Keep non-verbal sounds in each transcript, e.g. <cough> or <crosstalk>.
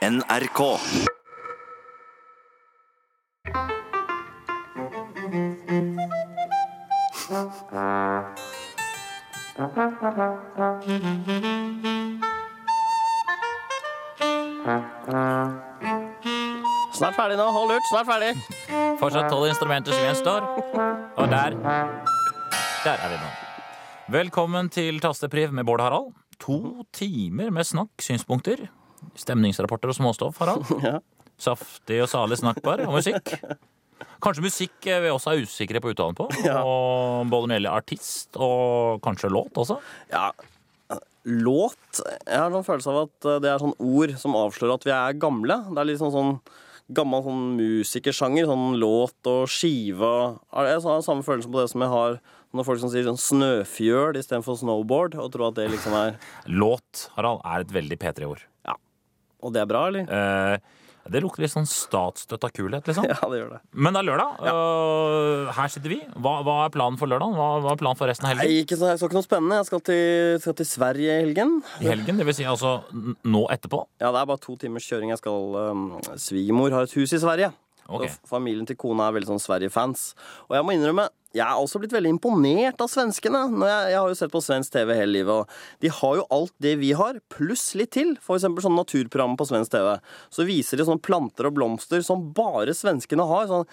NRK. Snart ferdig nå. Hold ut. Snart ferdig. Fortsatt tolv instrumenter som gjenstår. Og der Der er vi nå. Velkommen til Tastepriv med Bård Harald. To timer med snakk, synspunkter, stemningsrapporter og småstoff, Harald. <laughs> Ja. Saftig og salig snakkbar og musikk. Kanskje musikk eh, vi også er usikre på uttalen på. Ja. Og både når det gjelder artist og kanskje låt også. Ja. Låt Jeg har en følelse av at det er sånn ord som avslører at vi er gamle. Det er litt sånn, sånn gammel sånn musikersjanger. Sånn låt og skive. Jeg har samme følelse på det som jeg har når folk som sier sånn snøfjøl istedenfor snowboard, og tror at det liksom er Låt, Harald, er et veldig P3-ord. Og det er bra, eller? Eh, det lukter litt sånn statsstøtta kulhet, liksom. <laughs> Ja, det gjør det. Men det er lørdag. og her sitter vi. Hva, hva er planen for lørdagen? Hva, hva er planen for resten av helgen? Nei, ikke så, jeg skal ikke noe spennende. Jeg skal til, skal til Sverige i helgen. I helgen, det vil si altså nå etterpå? Ja, det er bare to timers kjøring. Jeg skal um, Svigermor har et hus i Sverige. Ok. Så familien til kona er veldig sånn Sverige-fans. Og jeg må innrømme, jeg er også blitt veldig imponert av svenskene. Når jeg, jeg har jo sett på svensk TV hele livet, og de har jo alt det vi har, pluss litt til. Eksempel sånn naturprogram på svensk TV. Så viser de sånne planter og blomster som bare svenskene har. Sånn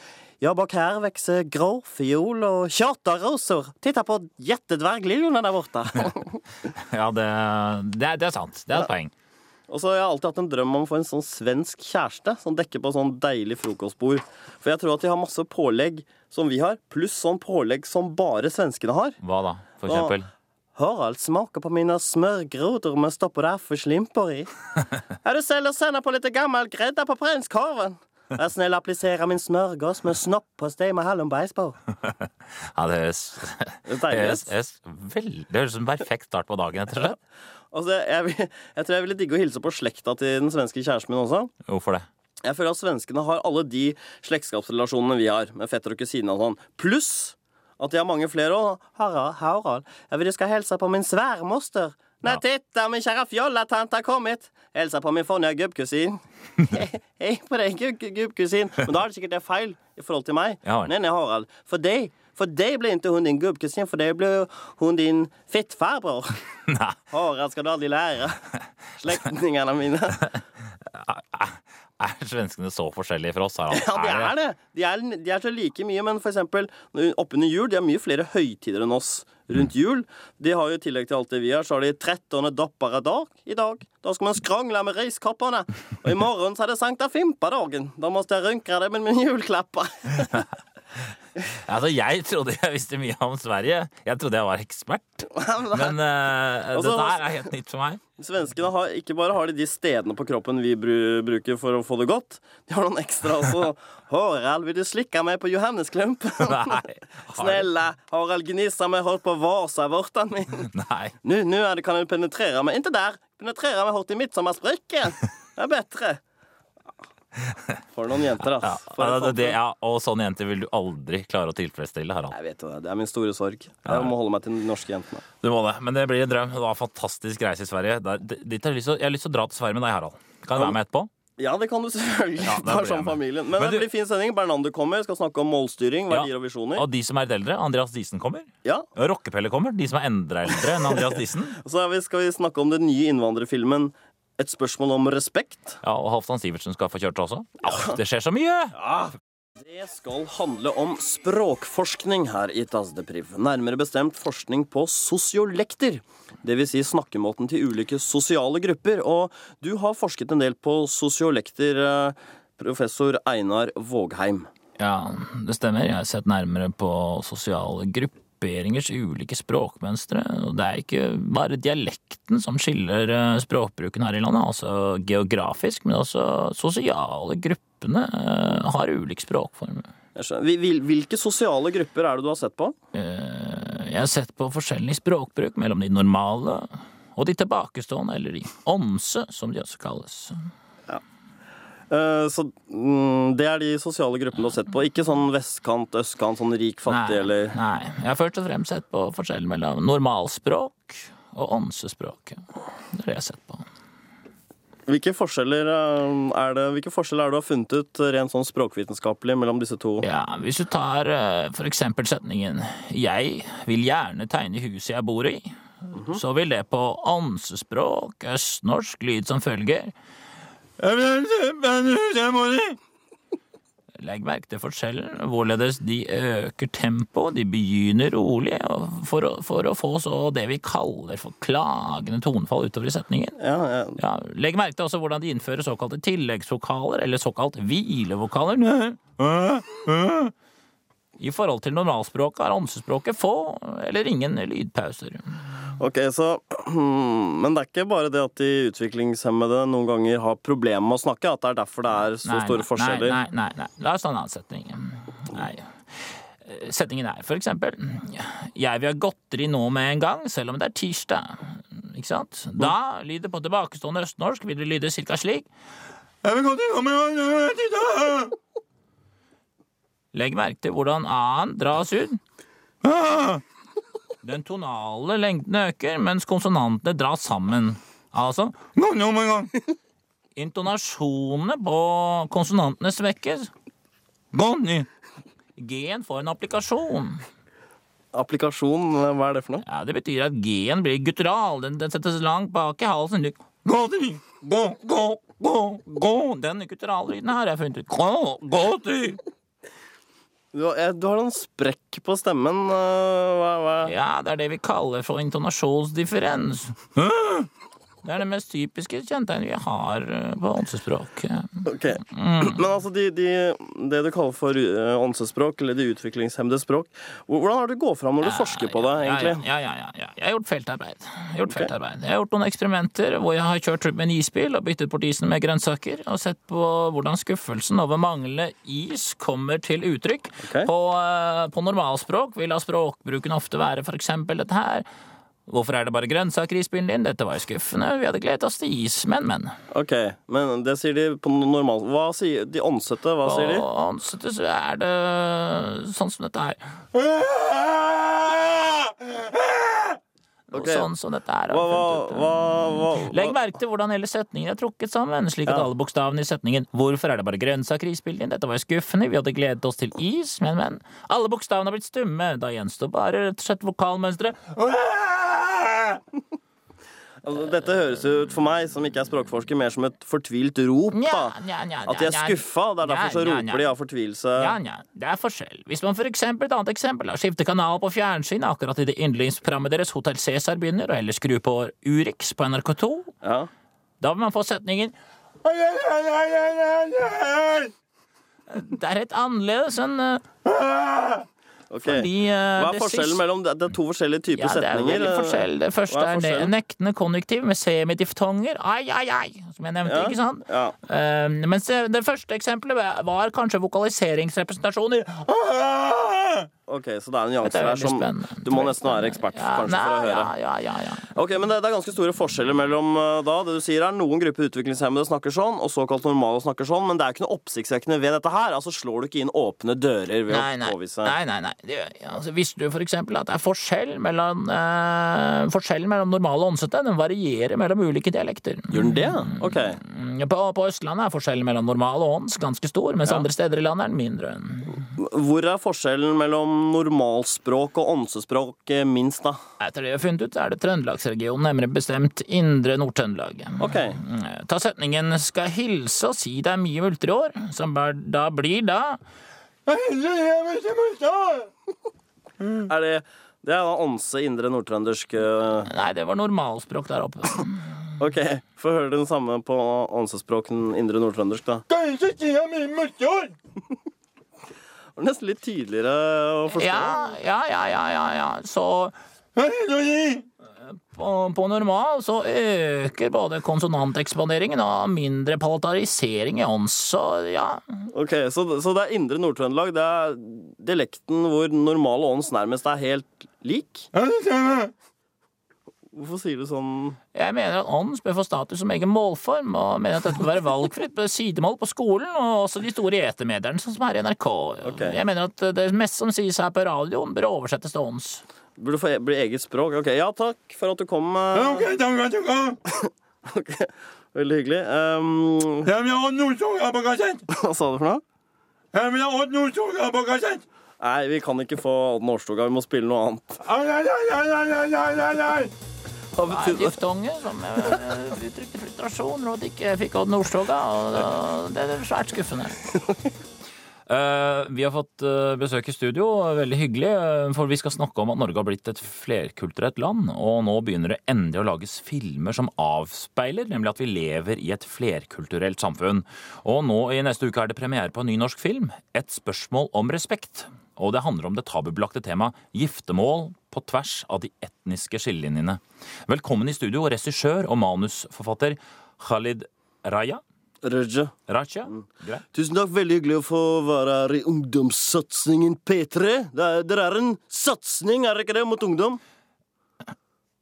ja, bak her vokser gråfiol og charterroser. Titta på jättedvergliljorna der borte. <laughs> Ja, det, det, det er sant. Det er et poeng. Og så har jeg alltid hatt en drøm om å få en sånn svensk kjæreste som dekker på sånn deilig frokostbord. For jeg tror at de har masse pålegg som vi har, pluss sånn pålegg som bare svenskene har. Hva da, for eksempel? Harald smaker på mine smørgroder med stoppet for slimper i. <laughs> Er du selv å sende på litt gammel gredde på prinskorven? Vær snill applisere min smørgås med snopp på steg med hallonbeis på. <laughs> Ja, det høres, Det høres, veldig, <laughs> det høres som en perfekt start på dagen, rett og slett. Altså, jeg, jeg tror jeg ville digge å hilse på slekta til den svenske kjæresten min også. Hvorfor det? Jeg føler at svenskene har alle de slektskapsrelasjonene vi har, med fetter og kusine og sånn. Pluss at de har mange flere òg. Harald, Harald, jeg vil du skal hilse på min sværmoster. Nei, Ja. titta, min kjære fjollatante har kommet. Hilse på min fornøye gubbkusin. <laughs> Hei på deg, gubb- gubbkusin. Men da er det sikkert det feil i forhold til meg. Ja. Nei, Harald. For deg, for deg ble ikke hun din gubbkusin, for deg ble hun din fittfarbror. <laughs> Nei, Harald skal du aldri lære. Slektningene mine. <laughs> er svenskene så forskjellige fra oss, Harald? Ja, de er det. De er, de er så like mye, men for eksempel oppunder jul, de har mye flere høytider enn oss rundt jul. De har jo i tillegg til alt det vi har, så har de 13. dopparedag i dag. Da skal man skrangle med reiskoppene. Og i morgen så er det Sankta Fimpa-dagen. Da måtte jeg rynke det med min juleklapper. <laughs> <laughs> Altså, jeg trodde jeg visste mye om Sverige. Jeg trodde jeg var ekspert. <laughs> Men uh, Altså, dette her er helt nytt for meg. Svenskene har ikke bare har de de stedene på kroppen vi br bruker for å få det godt. De har noen ekstra også. <laughs> Harald, vil du slikke meg på Johannesklump? Nei. Snälla, Harald gnissa meg hårt på vasavorten min. Nei. Nu, nu kan du penetrere meg. inte der. Penetrere meg hardt i midtsommarspricken. Det er bättre. <laughs> For noen jenter, Ja, ass. For det, det, ja, og sånne jenter vil du aldri klare å tilfredsstille, Harald. Jeg vet det. Det er min store sorg. Jeg må holde meg til de norske jentene. Du må det, men det blir en drøm. Det var en fantastisk reise i Sverige. Jeg, har lyst til å dra til Sverige med deg, Harald. Kan jeg være med etterpå? Ja, det kan du selvfølgelig. Ja, <laughs> det med. familien. Men, Men det du- blir fin sending. Bernander kommer, skal snakke om målstyring, Ja. og visjoner. Og de som er litt eldre, Andreas Diesen kommer. Ja, Rockepelle kommer. De som er enda eldre enn Andreas Diesen. <laughs> så vi- skal vi snakke om den nye innvandrerfilmen Et spørsmål om respekt. Ja, og Halvdan Sivertsen skal få kjørt også. Ja, det skjer så mye! Det skal handle om språkforskning her i Tazdepriv. Nærmere bestemt forskning på sosiolekter. Dvs. Si snakkemåten til ulike sosiale grupper. Og du har forsket en del på sosiolekter, eh, professor Einar Vågheim. Ja, det stemmer. Jeg har sett nærmere på sosiale grupperingers ulike språkmønstre. Og det er ikke bare dialekten som skiller eh, språkbruken her i landet, altså geografisk, men også sosiale gruppene eh, har ulik språkform. Hvilke sosiale grupper er det du har sett på? Eh, Jeg har sett på forskjellig språkbruk mellom de normale og de tilbakestående, eller de ånse, som de også kalles. Eh, Så mm, det er de sosiale gruppene du har sett på. Ikke sånn vestkant, østkant, sånn rik, fattig Nei, eller nei, jeg har først og fremst sett på forskjellen mellom normalspråk og åndsespråk Det er det jeg har sett på. Hvilke forskjeller eh, er det Hvilke forskjeller er det du har funnet ut eh, rent sånn språkvitenskapelig mellom disse to? Ja, Hvis du tar for eksempel setningen 'Jeg vil gjerne tegne huset jeg bor i', så vil det på åndsespråk, østnorsk, lyd som følger Legg merke til forskjellen, hvorledes de øker tempoet, de begynner rolig, for å, for å få så det vi kaller for klagende tonefall utover i setningen. Ja, ja. Ja, legg merke til også hvordan de innfører såkalte tilleggsvokaler, eller såkalt hvilevokaler. I forhold til normalspråket har åndsespråket få eller ingen lydpauser. Ok, så <clears throat> Men det er ikke bare det at de utviklingshemmede noen ganger har problemer med å snakke, at det er derfor det er så Nei, store forskjeller? Nei, nei, nei, nei. La oss ta en annen setning. Nei. Setningen er for eksempel Jeg vil ha godteri nå med en gang, selv om det er tirsdag. Ikke sant? Da lyder på tilbakestående østnorsk vil det lyde cirka slik. Jeg vil godteri nå med en gang, tirsdag. Legg merke til hvordan a-en dras ut. Den tonale lengden øker, mens konsonantene dras sammen. Altså Intonasjonene på konsonantene svekkes. G-en får en applikasjon. Applikasjon, hva er det for noe? Ja, Det betyr at G-en blir guttural. Den, den settes langt bak i halsen. Den gutturallyden her har jeg funnet ut. Du, har- noen du har en sprekk på stemmen. eh, Hva, hva? Ja, det er det vi kaller for intonasjonsdifferens. Det er det mest typiske kjennetegnet vi har eh, på åndsespråk. Ok. <clears throat> Men altså, de, de, det du kaller for uh, åndsespråk, eller de utviklingshemmede språk, hvordan det du går fram når du forsker på det, egentlig? Ja, ja, ja, ja. Jeg har gjort feltarbeid. Jeg har, gjort feltarbeid. jeg har gjort noen eksperimenter hvor jeg har kjørt rundt med en isbil og byttet bort isen med grønnsaker, og sett på hvordan skuffelsen over manglende is kommer til uttrykk. Okay. På, eh, på normalspråk vil da språkbruken ofte være eksempel dette her. Hvorfor er det bare grønnsaker i isbilen din? Dette var jo skuffende. Vi hadde gledet oss til is, men, men. Ok, men det sier de på normal... Hva sier de ansatte? Hva sier de? På ansatte så er det sånn som dette her. <laughs> Noe Ok. sånn som dette her. Hva, hva, hva, hva, Legg merke til hvordan hele setningen er trukket sammen, slik at Ja. alle bokstavene i setningen 'Hvorfor er det bare grønnsaker i isbildet?' Dette var jo skuffende, vi hadde gledet oss til is', men, men. Alle bokstavene har blitt stumme, da gjenstår bare rett og slett vokalmønsteret. Altså, Dette høres ut for meg, som ikke er språkforsker, mer som et fortvilt rop. Nja, da. nja, nja, At de er skuffa, og det er derfor så roper nja. de av fortvilelse. Ja, ja, det er forskjell. Hvis man for eksempel, et annet eksempel, har skiftet kanal på fjernsyn akkurat idet yndlingsprogrammet deres Hotell Cæsar begynner, og heller skru på Urix på NRK2, Ja. da vil man få setningen Det er helt annerledes enn eh, Ok. Fordi, uh, Hva er forskjellen siste- mellom Det det er to forskjellige typer ja, det er veldig forskjell. Det første er er, nektende konjunktiv med semidiftonger. Ai, ai, ai, som jeg nevnte, Ja, ikke sant? ja. Uh, mens det, det første eksempelet var kanskje vokaliseringsrepresentasjoner. Ok, Så det er en nyanse er her som spennende. du må nesten være ekspert kanskje for å høre. Ja, ja, ja, ja. Ok, men det, det er ganske store forskjeller mellom uh, da. Det du sier er Noen grupper utviklingshemmede snakker sånn, og såkalt normale snakker sånn, men det er ikke noe oppsiktsvekkende ved dette her. Altså slår du ikke inn åpne dører ved Nei, nei, å påvise nei, nei, nei. Det, altså, Visste du for eksempel at det er forskjell mellom, eh, forskjellen mellom normale og åndsete? Den varierer mellom ulike dialekter. Gjør den det? Ok. Mm, På, på Østlandet er forskjellen mellom normal og ånds ganske stor, mens andre steder i landet er den mindre. Hvor er forskjellen mellom normalspråk og åndsespråk eh, minst, da? Etter det jeg har funnet ut, er det Trøndelagsregionen, nærmere bestemt Indre Nord-Trøndelag. Ok. Mm, Ta setningen 'skal hilse og si det er mye multer i år', som da blir da <laughs> Er det Det er da ånse indre nordtrøndersk uh, Nei, det var normalspråk der oppe. <laughs> Ok, få høre den samme på ånsespråken indre nordtrøndersk, da. Skal ikke si Det var nesten litt tydeligere å forstå. Ja, ja, ja, ja, ja, ja. Så på, på normal så øker både konsonanteksponeringen og mindre palatarisering i ånds, så ja. Ok, så, så det er indre Nord-Trøndelag. Det er dialekten hvor normal ånds nærmest er helt lik? Hvorfor sier du sånn Jeg mener at ånden bør få status som egen målform, og mener at dette bør være valgfritt på sidemål på skolen, og også de store etermedierne, sånn som her i NRK. Okay. Jeg mener at det meste som sies her på radioen, bør oversettes til ånds. Burde få e- bli eget språk? Ok, ja takk for at du kom. eh. <laughs> Ok. Veldig hyggelig. Um, Jeg vil ha Nordstoga på kassett! <laughs> hva sa du for noe? Jeg vil ha Nordstoga på kassett! Nei, vi kan ikke få Odd Nordstoga. Vi må spille noe annet. Ai, ai, ai, ai, ai, ai, ai, ai. Hva Det er betyr det? diftonge som eh, uttrykte frustrasjon over at de ikke fikk Odd Nordstoga, og det er svært skuffende. <laughs> Eh, vi har fått eh, besøk i studio, veldig hyggelig, for vi skal snakke om at Norge har blitt et flerkulturelt land, og nå begynner det endelig å lages filmer som avspeiler, nemlig at vi lever i et flerkulturelt samfunn. Og nå i neste uke er det premiere på en ny norsk film, Et spørsmål om respekt. Og det handler om det tabubelagte temaet giftermål på tvers av de etniske skillelinjene. Velkommen i studio, regissør og manusforfatter Khalid Raja. Raja. Raja? Greit. Tusen takk. Veldig hyggelig å få være her i ungdomssatsingen P3. Det er, dere er en satsing, er det ikke det, mot ungdom?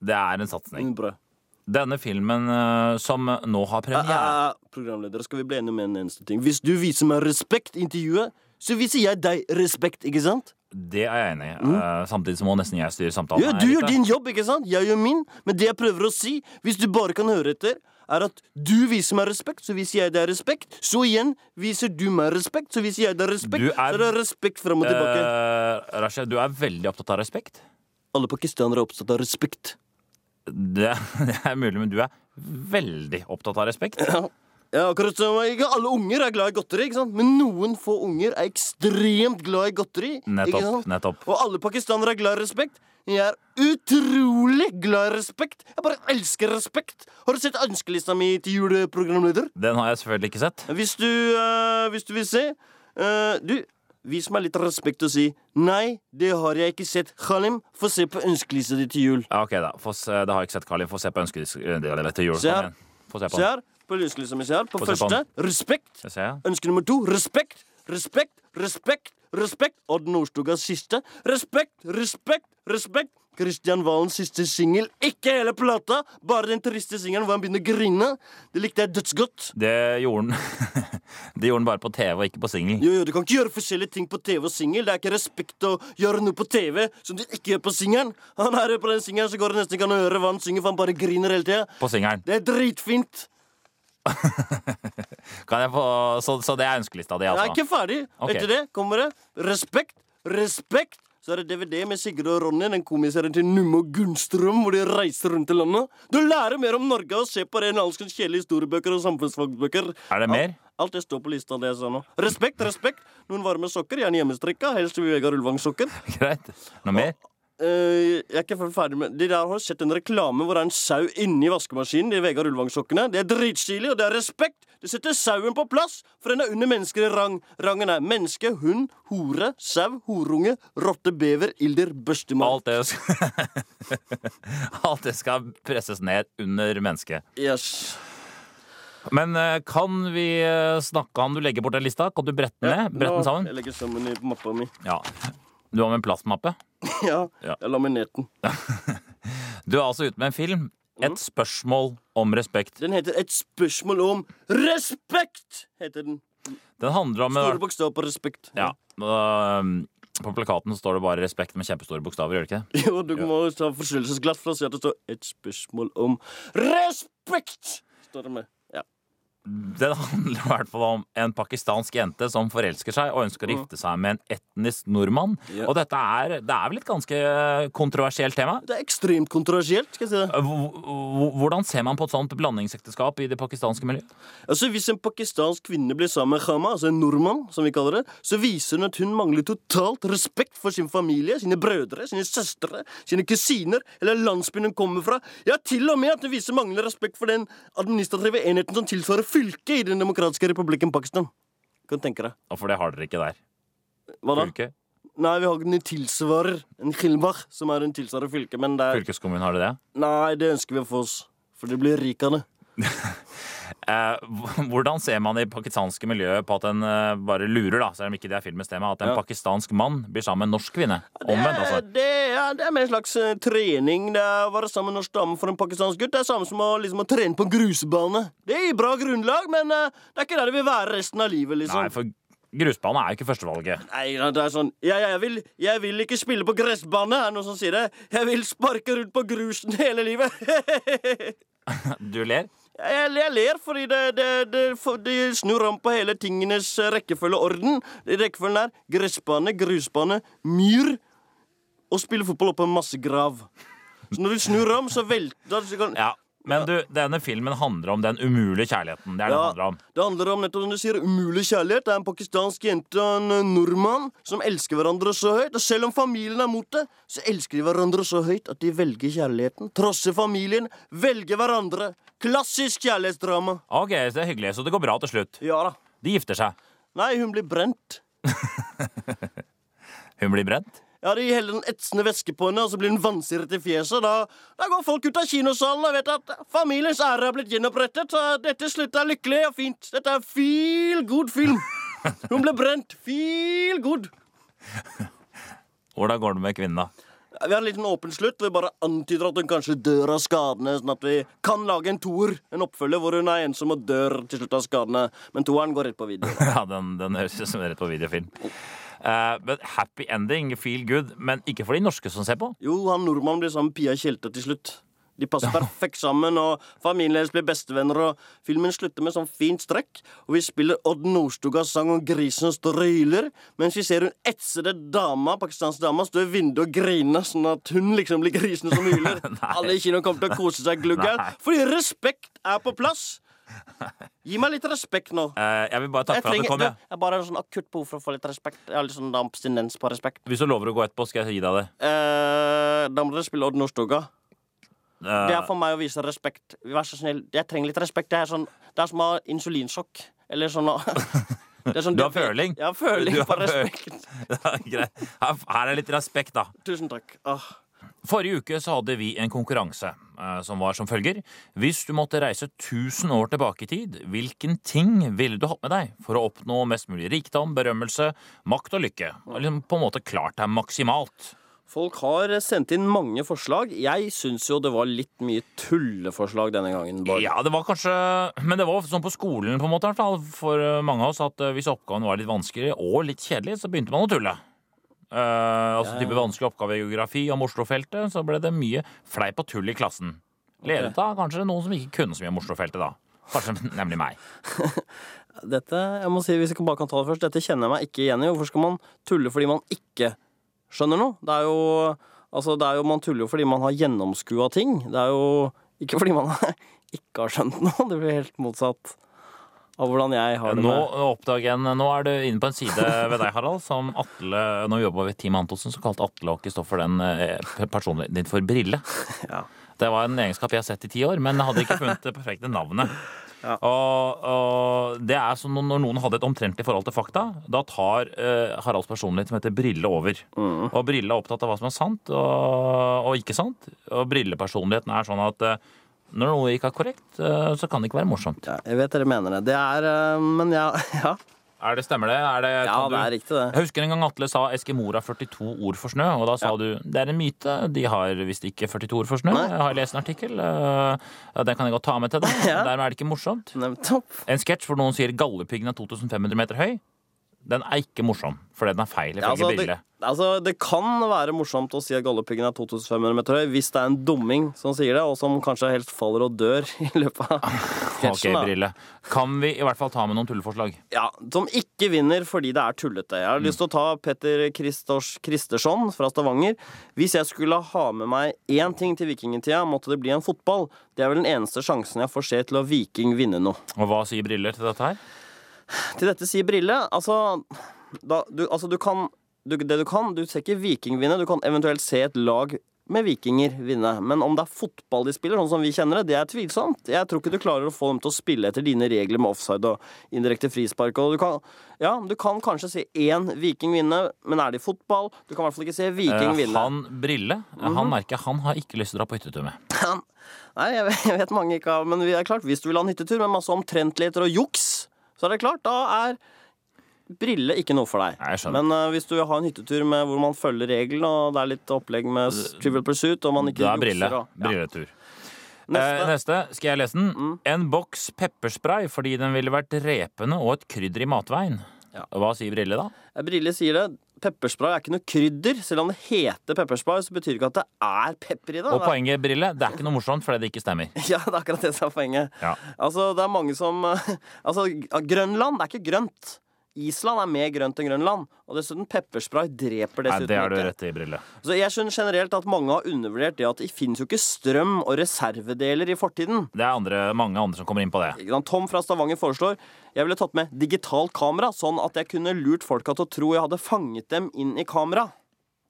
Det er en satsing. Mm, bra. Denne filmen eh, som nå har Eh, premiere eh, programleder, skal vi bli enige med en eneste ting? Hvis du viser meg respekt i intervjuet, så viser jeg deg respekt, ikke sant? Det er jeg enig i. Eh, Samtidig så må nesten jeg styre samtalen. Ja, du gjør din jobb, ikke sant? Jeg gjør min. Men det jeg prøver å si, hvis du bare kan høre etter, er at du viser meg respekt, så viser jeg deg respekt. Så igjen viser du meg respekt, så viser jeg deg respekt. Du er- Så det er respekt fram og tilbake. Uh, Raja, du er veldig opptatt av respekt. Alle pakistanere er opptatt av respekt. Det, <laughs> det er mulig, men du er veldig opptatt av respekt. Ja, akkurat som Ikke alle unger er glad i godteri, ikke sant? men noen få unger er ekstremt glad i godteri. Nettopp. nettopp. Og alle pakistanere er glad i respekt. Jeg er utrolig glad i respekt. Jeg bare elsker respekt. Har du sett ønskelista mi til juleprogramleder? Den har jeg selvfølgelig ikke sett. Hvis du, eh, hvis du vil se eh, Du, vis meg litt respekt og si Nei, det har jeg ikke sett. Khalim, få se på ønskelista di til jul. Ja, ok, da. Se, det har jeg ikke sett, Khalim. Få se på ønskelista til jul. Se her. Få se her. På ønskelista mi. Se her. På Få se på første respekt. Det ser jeg. Ønske nummer to respekt, respekt, respekt, respekt. Odd Nordstogas siste. Respekt, respekt, respekt. Kristian Valens siste singel. Ikke hele plata, bare den triste singelen hvor han begynner å grine. Det likte jeg dødsgodt. Det gjorde han <laughs> Det gjorde han bare på TV og ikke på singel. Jo, jo, Du kan ikke gjøre forskjellige ting på TV og singel. Det er ikke respekt å gjøre noe på TV som du ikke gjør på singelen. Han er jo på den singelen, så går det nesten ikke an å høre hva han synger, for han bare griner hele tida. På singelen. Det er dritfint. <laughs> Få Så, så det er ønskelista di, Jeg er altså? ikke ferdig. Okay. Etter det kommer det respekt, respekt. Så er det DVD med Sigurd og Ronny, den komiserien til Numme og Gunnstrøm, hvor de reiser rundt i landet. Du lærer mer om Norge og ser se på ren alskens kjedelige historiebøker og samfunnsfagbøker. Er det mer? Alt det står på lista, det jeg sa nå. Respekt, respekt. Noen varme sokker, gjerne hjemmestrikka. Helst Vegard Ulvang-sokker. <laughs> Greit. Noe mer? Eh, jeg er ikke ferdig med De der har sett en reklame hvor det er en sau inni vaskemaskinen. De Vegard Ulvang-sokkene. Det er dritstilig, og det er respekt. Det setter sauen på plass, for den er under mennesker i rang. Rangen er menneske, hund, hore, sau, horunge, rotte, bever, ilder, børstemann. Alt det skal <laughs> Alt det skal presses ned under mennesket. Yes. Men eh, kan vi eh, snakke om du legger bort den lista? Kan du brette den ned? Brette den sammen? Jeg legger sammen i mappa mi. Ja. Du har med en plastmappe. <laughs> ja, Ja. jeg laminerte den. <laughs> Du er altså ute med en film. Et spørsmål om respekt. Den heter Et spørsmål om respekt! heter den. Den handler om Store bokstaver på respekt. Ja. um, På plakaten står det bare 'respekt' med kjempestore bokstaver. gjør det ikke det? Jo, du må ta forstyrrelsesglass for å si at det står et spørsmål om respekt! Står det med. Den handler i hvert fall om en pakistansk jente som forelsker seg og ønsker å gifte seg med en etnisk nordmann. Ja. Og dette er, det er vel et ganske kontroversielt tema? Det er ekstremt kontroversielt. skal jeg si det. H- h- Hvordan ser man på et sånt blandingsekteskap i det pakistanske miljøet? Altså, Hvis en pakistansk kvinne blir sammen med Khama, altså en nordmann, som vi kaller det, så viser hun at hun mangler totalt respekt for sin familie, sine brødre, sine søstre, sine kusiner eller landsbyen hun kommer fra. Ja, til og med at hun viser manglende respekt for den administrative enheten som tilsvarer fylket i Den demokratiske republikken Pakistan. Kan tenke deg. Og for det har dere ikke der. Hva da? Fylke? Nei, vi har ikke en tilsvarer. En khilbar, som er en tilsvarer fylke, men det er Fylkeskommunen har det det? Nei, det ønsker vi å få oss. For det blir rikende. <laughs> <laughs> hvordan ser man i pakistanske miljøet på at en eh, bare lurer, da, selv om ikke det er filmens tema, at en Ja. pakistansk mann blir sammen med en norsk kvinne? Omvendt, altså. det, er, det er mer en slags eh, trening. Det er å være sammen med en norsk dame for en pakistansk gutt. Det er samme som å, liksom, å trene på grusbane. Det gir bra grunnlag, men eh, det er ikke der det vil være resten av livet. liksom. Nei, for grusbane er jo ikke førstevalget. Nei, det er sånn ja, ja, jeg, vil, jeg vil ikke spille på gressbane, er det noen som sier det. Jeg vil sparke rundt på grusen hele livet. <laughs> Du ler? Jeg, jeg ler fordi det, det, det, for de snur om på hele tingenes rekkefølgeorden. rekkefølge og orden. Rekkefølgen er gressbane, grusbane, myr og spille fotball oppå en massegrav. Så når du snur om, så velter så kan, Ja, Men du, denne filmen handler om den umulige kjærligheten. Det er ja, det handler om. det handler om nettopp som du sier, umulig kjærlighet. Det er en pakistansk jente og en eh, nordmann som elsker hverandre så høyt. Og selv om familien er mot det, så elsker de hverandre så høyt at de velger kjærligheten. Trosser familien, velger hverandre. Klassisk kjærlighetsdrama. Ok, så det er hyggelig. Så det går bra til slutt. Ja da. De gifter seg. Nei, hun blir brent. <laughs> Hun blir brent. Ja, De heller en etsende væske på henne, og så blir hun vansiret i fjeset. Da, da går folk ut av kinosalen og vet at familiens ære har blitt gjenopprettet. Så dette slutter lykkelig og fint. Dette er feel good film. <laughs> Hun ble brent. Feel good. Hvordan går det med kvinnen, da? Vi har en liten åpen slutt. Vi bare antyder at hun kanskje dør av skadene. Sånn at vi kan lage en toer, en oppfølger, hvor hun er ensom og dør til slutt av skadene. Men toeren går rett på video. <laughs> Ja, den, den høres ut som rett på videofilm. Uh, men happy ending, feel good. Men ikke for de norske som ser på. Jo, han nordmannen blir sammen med Pia Tjelte til slutt. De passer perfekt sammen, og familien deres blir bestevenner. og Filmen slutter med sånn fint strekk, og vi spiller Odd Nordstogas sang om grisen og hyler, mens vi ser hun etsede dama, pakistansk dama stå i vinduet og grine, sånn at hun liksom blir grisen som hyler. <laughs> Alle i kinoen kommer til å kose seg gluggen, fordi respekt er på plass. Gi meg litt respekt nå. Uh, jeg vil bare takke for at du kom. du, Ja. jeg bare har sånn akutt behov for å få litt respekt. Jeg har litt sånn abstinens på respekt. Hvis du lover å gå etterpå, skal jeg gi deg det. Uh, da må dere spille Odd Nordstoga. Eh, Det er for meg å vise respekt. Vær så snill. Jeg trenger litt respekt. Det er, sånn, det er som å ha insulinsjokk. Eller sånn <laughs> er sånn Du har føling? Ja, føling på respekt. <laughs> Her her er litt respekt, da. Tusen takk. Åh. Forrige uke så hadde vi en konkurranse eh, som var som følger. Hvis du måtte reise 1000 år tilbake i tid, hvilken ting ville du hatt med deg for å oppnå mest mulig rikdom, berømmelse, makt og lykke? Og liksom på en måte klart deg maksimalt. Folk har sendt inn mange forslag. Jeg syns jo det var litt mye tulleforslag denne gangen. Bård. Ja, det var kanskje Men det var sånn på skolen på en måte, i hvert fall, for eh, mange av oss at eh, hvis oppgaven var litt vanskelig og litt kjedelig, så begynte man å tulle. Uh, altså type vanskelig oppgave i geografi om Oslo-feltet, så ble det mye fleip og tull i klassen. Ledet av kanskje noen som ikke kunne så mye om Oslo-feltet, da. Kanskje <laughs> nemlig meg. Dette, jeg må si, hvis jeg bare kan ta det først, dette kjenner jeg meg ikke igjen i. Hvorfor skal man tulle fordi man ikke skjønner noe? Det er jo, altså, det er jo Man tuller jo fordi man har gjennomskua ting. Det er jo ikke fordi man <laughs> ikke har skjønt noe. Det blir helt motsatt av hvordan jeg har det Nå oppdager en- Nå er du inne på en side ved deg, Harald, som Atle Nå jobba ved Team Antonsen, så kalte Atle og Kristoffer den eh, personligheten din for Brille. <laughs> Ja. Det var en egenskap jeg har sett i ti år, men hadde ikke funnet det perfekte navnet. Og, og det er som når noen hadde et omtrentlig forhold til fakta, da tar eh, Haralds personlighet som heter Brille over. Og Brille er opptatt av hva som er sant og, og ikke sant. Og Brillepersonligheten er sånn at eh, når noe ikke er korrekt, eh, så kan det ikke være morsomt. Ja, jeg vet dere mener det. Det er øh, Men ja, <laughs> ja. Er det, stemmer det? Er det, ja det er riktig, det. Jeg husker en gang Atle sa Eskimoer har 42 ord for snø, og da sa du det er en myte. De har visst ikke 42 ord for snø. Nei. Jeg har lest en artikkel. ja, Den kan jeg godt ta med til deg. <laughs> Ja. Dermed er det ikke morsomt. Nettopp. En sketsj hvor noen sier 'Gallepiggen er 2500 meter høy. Den er ikke morsom, fordi den er feil ifølge altså, det, altså, det kan være morsomt å si at Galdhøpiggen er 2500 meter høy hvis det er en dumming som sier det, og som kanskje helst faller og dør <laughs> i løpet av <laughs> sketsjen. da. Brille. Kan vi i hvert fall ta med noen tulleforslag? Ja, Som ikke vinner fordi det er tullete. Jeg har Mm. lyst til å ta Petter Kristors Kristersson fra Stavanger. Hvis jeg skulle ha med meg én ting til vikingtida, måtte det bli en fotball. Det er vel den eneste sjansen jeg får se til å Viking vinne noe. Og hva sier Brille til dette her? Til dette sier Brille Altså, da, du, altså du kan du, Det du kan, du ser ikke Viking vinne. Du kan eventuelt se et lag med vikinger vinne. Men om det er fotball de spiller, sånn som vi kjenner det, det er tvilsomt. Jeg tror ikke du klarer å få dem til å spille etter dine regler med offside og indirekte frispark. Og du kan, ja, du kan kanskje se én viking vinne, men er det i fotball? Du kan i hvert fall ikke se viking Eh, vinne. han Brille, eh, han merker han har ikke lyst til å dra på hyttetur med. Nei, <laughs> jeg vet, mange ikke har Men vi er klart, hvis du vil ha en hyttetur med masse omtrentligheter og juks, så er det klart, da er brille ikke noe for deg. Nei. Men uh, hvis du vil ha en hyttetur med, hvor man følger reglene, og det er litt opplegg med Trivial Pursuit, og man ikke Da er Brille. jukser og ja. Brilletur. Neste. Eh, neste, skal jeg lese den? En boks pepperspray fordi den ville vært repende og et krydder i matveien. Ja. Hva sier Brille da? Eh, Brille sier det. Pepperspray er ikke noe krydder. Selv om det heter pepperspray, så betyr det ikke at det er pepper i det. Og poenget, Brille, det er ikke noe morsomt fordi det ikke stemmer. <laughs> Ja, det er akkurat det som er poenget. Ja. Altså, det er mange som <laughs> Altså, Grønland det er ikke grønt. Island er mer grønt enn Grønland. Og dessuten, pepperspray dreper Nei, dessuten det har du rett i, Brille. Så jeg skjønner generelt at mange har undervurdert det at det finnes jo ikke strøm og reservedeler i fortiden. Det er andre, mange andre som kommer inn på det. Tom fra Stavanger foreslår jeg ville tatt med digitalt kamera, sånn at jeg kunne lurt folka til å tro jeg hadde fanget dem inn i kamera.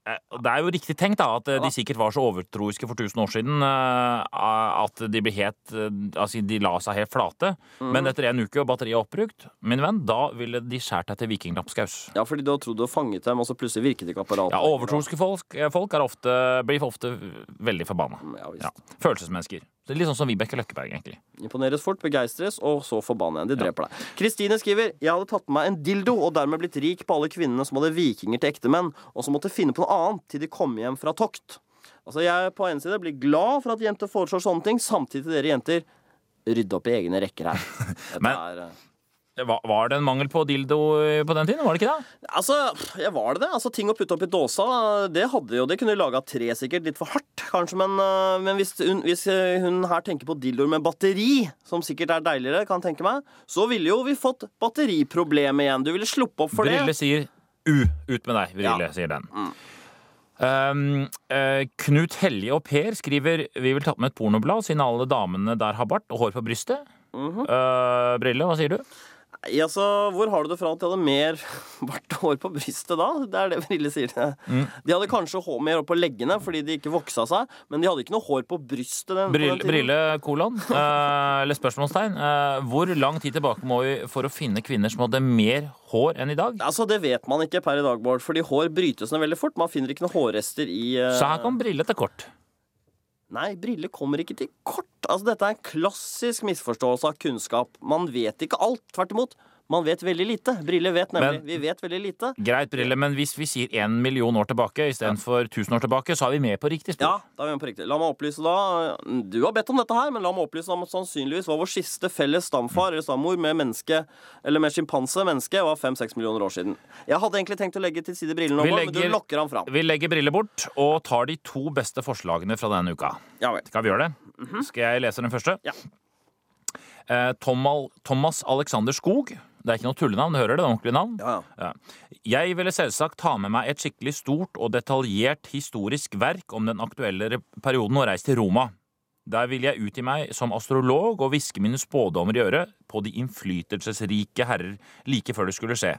Eh, Det er jo riktig tenkt da, at eh, de sikkert var så overtroiske for 1000 år siden eh, at de ble helt Altså, de la seg helt flate. Mm. Men etter en uke og batteriet er oppbrukt, min venn, da ville de skjært deg til vikinglapskaus. Ja, fordi du har trodd du har fanget dem, og så plutselig virket ikke apparatet. Ja, overtroiske folk, folk er ofte, blir ofte veldig forbanna. Ja. Ja. Følelsesmennesker. Det er litt sånn som Vibeke Løkkeberg, egentlig. Imponeres fort, begeistres, og så forbanne igjen. De dreper deg. Kristine skriver Jeg hadde tatt med meg en dildo og dermed blitt rik på alle kvinnene som hadde vikinger til ektemenn, og som måtte finne på noe annet til de kom hjem fra tokt. Altså, Jeg på en side blir glad for at jenter foreslår sånne ting, samtidig til dere jenter rydde opp i egne rekker her. <laughs> Dette Men- er, eh, Var, det en mangel på dildo eh, på den tiden? Var det ikke det? Altså, ja, var det det? Altså, Ting å putte opp i dåsa, det hadde jo Det kunne laga tre, sikkert. Litt for hardt, kanskje. Men, øh, men hvis, hun, hvis øh, hun her tenker på dildoer med batteri, som sikkert er deiligere, kan tenke meg, så ville jo vi fått batteriproblemet igjen. Du ville sluppe opp for Brille det. sier U. Ut med deg, Brille, Ja. sier den. Um, uh, Knut Helje og Per skriver Vi vil ta med et pornoblad siden alle damene der har bart og hår på brystet. Mm -hmm. uh, Brille, hva sier du? Nei, altså, Hvor har du det fra at de hadde mer bart og hår på brystet da? Det er det Brille sier. Mm. De hadde kanskje hår mer hår på leggene fordi de ikke voksa seg, men de hadde ikke noe hår på brystet. Den, på Brille, den brille kolon, <laughs> eh, eller spørsmålstegn. Eh, hvor lang tid tilbake må vi for å finne kvinner som hadde mer hår enn i dag? Altså, Det vet man ikke per i dag, Bård, fordi hår brytes ned veldig fort. Man finner ikke noen hårrester i eh... Så her kom Brille til kort. Nei, briller kommer ikke til kort. Altså, Dette er en klassisk misforståelse av kunnskap. Man vet ikke alt. Tvert imot. Man vet veldig lite. Brille vet nemlig. Men- vi vet veldig lite. Greit, Brille, men hvis vi sier én million år tilbake istedenfor tusen år tilbake, så er vi med på riktig Ja, da er vi med på riktig. La meg opplyse da Du har bedt om dette her, men la meg opplyse om at sannsynligvis var vår siste felles stamfar eller stammor med menneske, eller med sjimpanse menneske, var fem-seks millioner år siden. Jeg hadde egentlig tenkt å legge til side brillene, Vi nå, men du lokker han fram. Vi legger Brille bort og tar de to beste forslagene fra denne uka. Ja. Skal vi gjøre det? Skal jeg lese den første? Ja. Eh, Thomas Alexander Skog. Det er ikke noe tullenavn, du hører det? det er ordentlig navn. Ja, ja. Jeg ville selvsagt ta med meg et skikkelig stort og detaljert historisk verk om den aktuelle perioden og reise til Roma. Der vil jeg utgi meg som astrolog og hviske mine spådommer i øret på de innflytelsesrike herrer like før det skulle skje.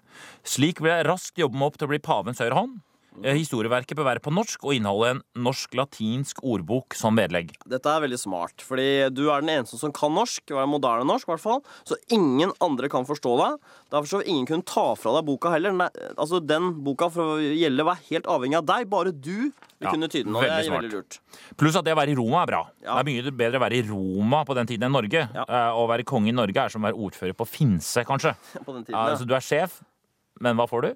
Slik vil jeg raskt jobbe meg opp til å bli pavens høyre hånd. Eh, Historieverket bør være på norsk og inneholde en norsk-latinsk ordbok som vedlegg. Dette er veldig smart, fordi du er den eneste som kan norsk. og er moderne norsk, i hvert fall. Så ingen andre kan forstå deg. Derfor så vil ingen kunne ta fra deg boka heller. Nei, altså Den boka for å gjelde var helt avhengig av deg. Bare du vil Ja, kunne tyde den. Og det er smart. veldig lurt. Pluss at det å være i Roma er bra. Ja. Det er mye bedre å være i Roma på den tiden enn Norge. Ja. Eh, Å være konge i Norge er som å være ordfører på Finse, kanskje. <laughs> På den tiden, ja. altså, du er sjef, men hva får du?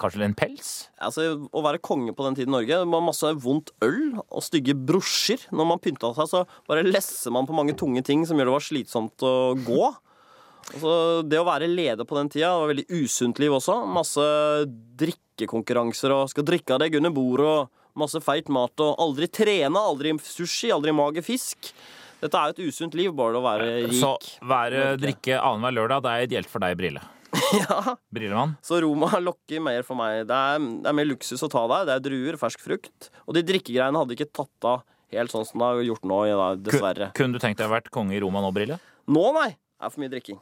Kanskje en pels? Altså, Å være konge på den tiden i Norge Det var masse vondt øl og stygge brosjer. Når man pynta seg, så bare lesser man på mange tunge ting som gjør det var slitsomt å gå. Altså, det å være leder på den tida var veldig usunt liv også. Masse drikkekonkurranser og skal drikke av deg under bordet og masse feit mat og aldri trene, aldri sushi, aldri mage fisk. Dette er jo et usunt liv, bare å være rik. Så være drikke annenhver lørdag, det er ideelt for deg, Brille. <laughs> ja. Brillemann? Så Roma lokker mer for meg. Det er, det er mer luksus å ta der. Det er druer, fersk frukt. Og de drikkegreiene hadde ikke tatt av helt sånn som det har gjort nå, dessverre. Kunne du tenkt deg å vært konge i Roma nå, Brille? Nå, nei! Det er for mye drikking.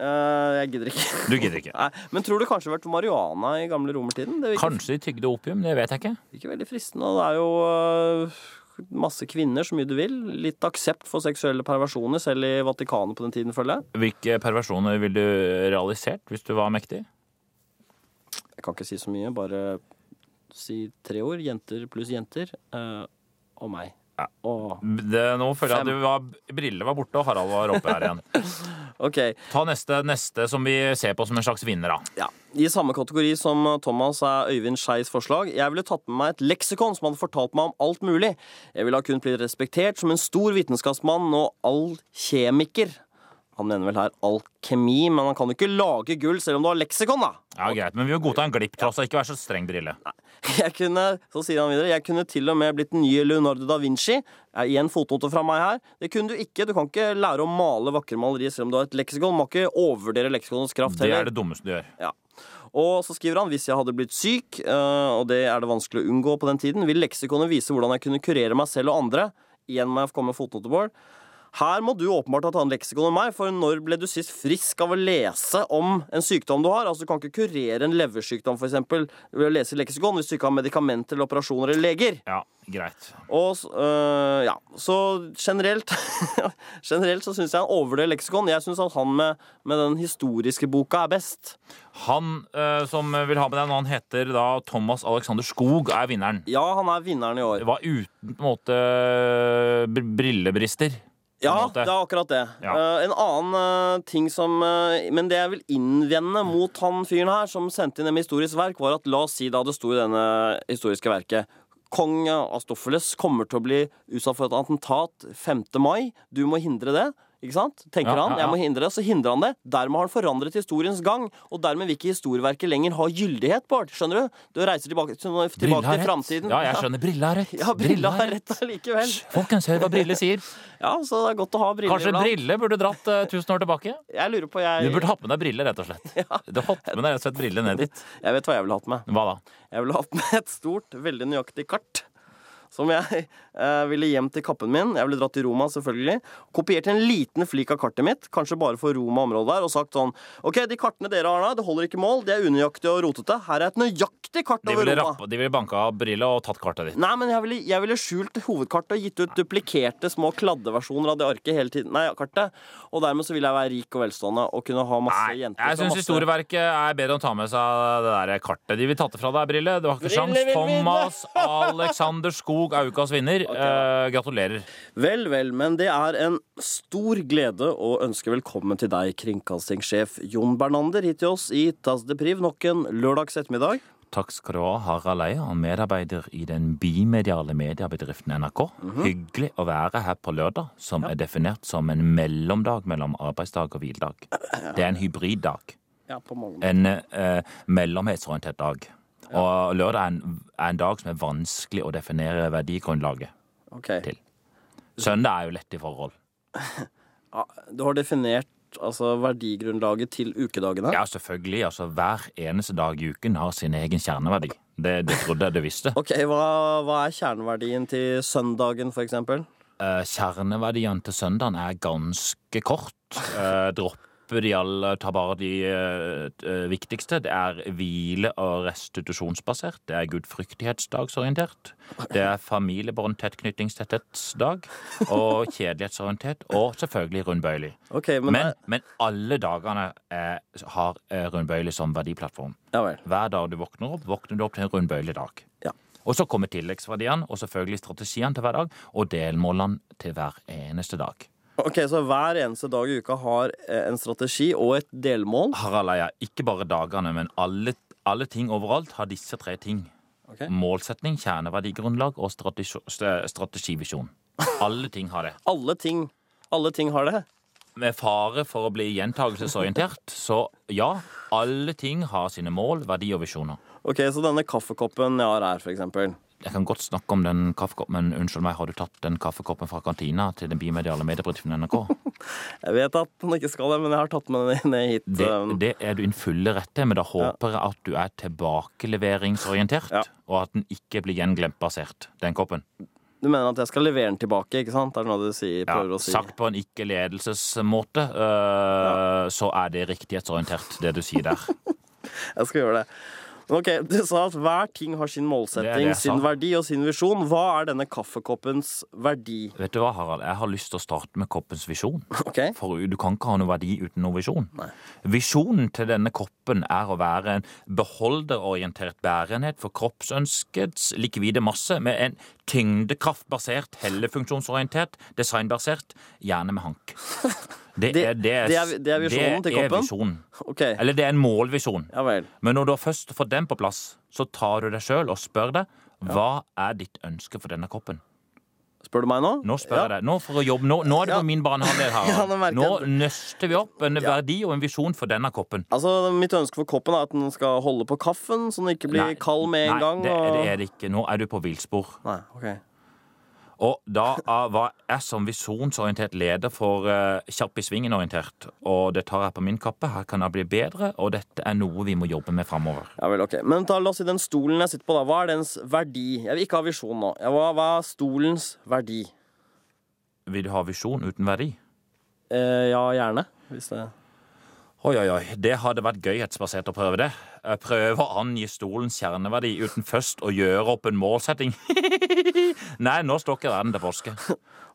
Eh, jeg gidder ikke. Du gidder ikke. <laughs> Nei, Men tror du kanskje det har vært marihuana i gamle romertiden? Det virker Kanskje de tygde opium, det vet jeg ikke. ikke veldig fristende. Det er jo øh, masse kvinner, så mye du vil. Litt aksept for seksuelle perversjoner, selv i Vatikanet på den tiden, føler jeg. Hvilke perversjoner ville du realisert hvis du var mektig? Jeg kan ikke si så mye, bare si tre ord. Jenter pluss jenter. eh, og meg. Ja. Det, nå føler jeg at du var, Brille var borte, og Harald var oppe her igjen. <laughs> okay. Ta neste, neste som vi ser på som en slags vinner, da. ja. I samme kategori som Thomas er Øyvind Skeis forslag. Jeg ville tatt med meg et leksikon som hadde fortalt meg om alt mulig. Jeg ville ha kunnet blitt respektert som en stor vitenskapsmann og alkjemiker. Han mener vel her alkemi, men han kan jo ikke lage gull selv om du har leksikon, da. Ja, Greit, men vi må godta en glipp, tross alt. Ikke vær så streng, Brille. <laughs> Jeg kunne, så sier han videre, jeg kunne til og med blitt den nye Leonardo da Vinci. Igjen fotnote fra meg her. Det kunne du ikke. Du kan ikke lære å male vakre malerier selv om du har et leksikon. Du må ikke overvurdere leksikonets kraft heller. Det er det dummeste du gjør. Ja. Og så skriver han hvis jeg hadde blitt syk, øh, og det er det vanskelig å unngå på den tiden, vil leksikonet vise hvordan jeg kunne kurere meg selv og andre. Igjen må jeg komme med fotnotebord. Her må du åpenbart ha tatt en leksikon om meg, for når ble du sist frisk av å lese om en sykdom du har? Altså, Du kan ikke kurere en leversykdom for eksempel, ved å lese leksikon hvis du ikke har medikamenter eller operasjoner eller leger. Ja, greit. Og øh, ja, Så generelt <laughs> Generelt så syns jeg han overvurderer leksikon. Jeg syns at han med, med den historiske boka er best. Han øh, som vil ha med deg nå, han heter da Thomas Alexander Skog, er vinneren. Ja, han er vinneren i år. Det var uten på en måte br- brillebrister. Ja, det er akkurat det. Ja. Uh, en annen uh, ting som uh, Men det jeg vil innvende mot han fyren her, som sendte inn en historisk verk, var at la oss si da det sto i denne historiske verket Kong Astofeles kommer til å bli utsatt for et attentat 5. mai. Du må hindre det. Ikke sant? Tenker Ja, han. ja, ja. Jeg må hindre det. Så hindrer han det. Dermed har han forandret historiens gang. Og dermed vil ikke historieverket lenger ha gyldighet, Bård. Skjønner du? Du reiser tilbake, tilbake til framtiden. Ja, jeg skjønner. Brille har rett. <laughs> Ja, Brilla har rett allikevel. Folkens, hør hva Brille sier. <laughs> Ja, så det er godt å ha briller Kanskje iblant. Brille burde dratt uh, 1000 år tilbake? <laughs> Jeg lurer på, jeg Du burde hatt med deg briller, rett og slett. Du har hatt med deg rett og slett briller ned dit. Jeg vet hva jeg ville hatt med. Hva da? Jeg ville hatt med et stort, veldig nøyaktig kart. Som jeg eh, ville hjem til kappen min. Jeg ville dratt til Roma, selvfølgelig. Kopiert en liten flik av kartet mitt, kanskje bare for Roma-området der, og sagt sånn OK, de kartene dere har nå, det holder ikke mål, de er unøyaktige og rotete. Her er et nøyaktig kart over Roma. rappe, de ville banka av Brille og tatt kartet ditt. Nei, men jeg ville, jeg ville skjult hovedkartet og gitt ut duplikerte små kladdeversjoner av det arket hele tiden. Nei, kartet. Og dermed så ville jeg være rik og velstående og kunne ha masse Nei, jenter. jeg syns masse- historieverket er bedre å ta med seg det der kartet. De vil tatt det fra deg, Brille. Du har ikke Brille sjans. Thomas <laughs> Alexander Skog er ukas vinner. Eh, gratulerer. Vel, vel, men det er en stor glede å ønske velkommen til deg, kringkastingssjef Jon Bernander, hit til oss i Tas de Priv nok en lørdags ettermiddag. Takk skal du ha, Harald Eia, medarbeider i den bimediale mediebedriften NRK. Hyggelig å være her på lørdag, som er definert som en mellomdag mellom arbeidsdag og hviledag. Det er en hybriddag. Ja, på mange måter. En eh, mellomhetsorientert dag. Og lørdag er en, er en dag som er vanskelig å definere verdigrunnlaget okay. til. Søndag er jo lett i forhold. <laughs> Ja, du har definert altså, verdigrunnlaget til ukedagene. Ja, selvfølgelig. altså Hver eneste dag i uken har sin egen kjerneverdi. Det, det trodde jeg du visste. <laughs> Ok, hva, hva er kjerneverdien til søndagen, for eksempel? Eh, kjerneverdien til søndagen er ganske kort. Eh, dropper de alle, tar bare de eh, eh, viktigste. Det er hvile- og restitusjonsbasert. Det er gudfryktighetsdagsorientert. Det er familiebånd, tettknyttingstetthetsdag. Og kjedelighetsorientert. Og selvfølgelig rundbøyelig. Okay, men, Men, men alle dagene er, har rundbøylig rundbøyelig som verdiplattform. Ja. Hver dag du våkner opp, våkner du opp til en rundbøyelig dag. Ja. Og så kommer tilleggsverdiene, og selvfølgelig strategiene til hver dag, og delmålene til hver eneste dag. Ok, Så hver eneste dag i uka har eh, en strategi og et delmål? Harald Eia, ikke bare dagene, men alle, alle ting overalt har disse tre ting. Okay. Målsetning, kjerneverdigrunnlag og strategi, strategivisjon. Alle ting har det. <laughs> Alle ting, alle ting har det. Med fare for å bli gjentagelsesorientert, så ja, alle ting har sine mål, verdi og visjoner. Ok, Så denne kaffekoppen jeg har her, for eksempel. Jeg kan godt snakke om den kaffekoppen, men unnskyld meg, har du tatt den kaffekoppen fra kantina til den bimediale mediebedriften NRK? Jeg vet at den ikke skal det, men jeg har tatt med den ned hit. Det, um, det er du i fulle rett til, men da håper jeg at du er tilbakeleveringsorientert, Ja. og at den ikke blir gjenglemtbasert, den koppen. Du mener at jeg skal levere den tilbake, ikke sant? Det er noe du sier, Ja, å si. sagt på en ikke-ledelsesmåte, øh, så er det riktighetsorientert, det du sier der. <laughs> Jeg skal gjøre det. Ok, Du sa at hver ting har sin målsetting, sin verdi og sin visjon. Hva er denne kaffekoppens verdi? Vet du hva, Harald? Jeg har lyst til å starte med koppens visjon. Ok? For du kan ikke ha noe verdi uten noe visjon. Visjonen til denne koppen er å være en beholderorientert bærenhet for kroppsønskets likvide masse med en tyngdekraftbasert, hellefunksjonsorientert, designbasert, gjerne med hank. <laughs> Det, er, det, det er- det er visjonen til det er koppen? visjonen. Okay. Eller det er en målvisjon. ja. Men når du har først fått den på plass, så tar du deg sjøl og spør deg hva er ditt ønske for denne koppen? Spør du meg nå? Nå spør jeg deg. Nå for å jobbe. Nå, nå er det Ja. på min banehalvdel, <laughs> Ja, nå nøster vi opp en verdi og en visjon for denne koppen. Altså, Mitt ønske for koppen er at den skal holde på kaffen, så den ikke blir Nei, kald med en Nei, gang. Nei, og... det er det ikke. Nå er du på villspor. Nei, ok. Og da ah, var jeg som visjonsorientert leder for Kjapp i svingen-orientert. Og det tar jeg på min kappe. Her kan jeg bli bedre, og dette er noe vi må jobbe med framover. Ja vel, ok. Men ta, la oss si den stolen jeg sitter på, da. Hva er dens verdi? Jeg vil ikke ha visjon nå. Hva, hva er stolens verdi? Vil du ha visjon uten verdi? Eh, ja, gjerne. Hvis det Oi, oi, oi. Det hadde vært gøyhetsbasert å prøve det. Eh, Prøve å angi stolens kjerneverdi uten først å gjøre opp en målsetting. <laughs> Nei, nå står ikke verden til påske.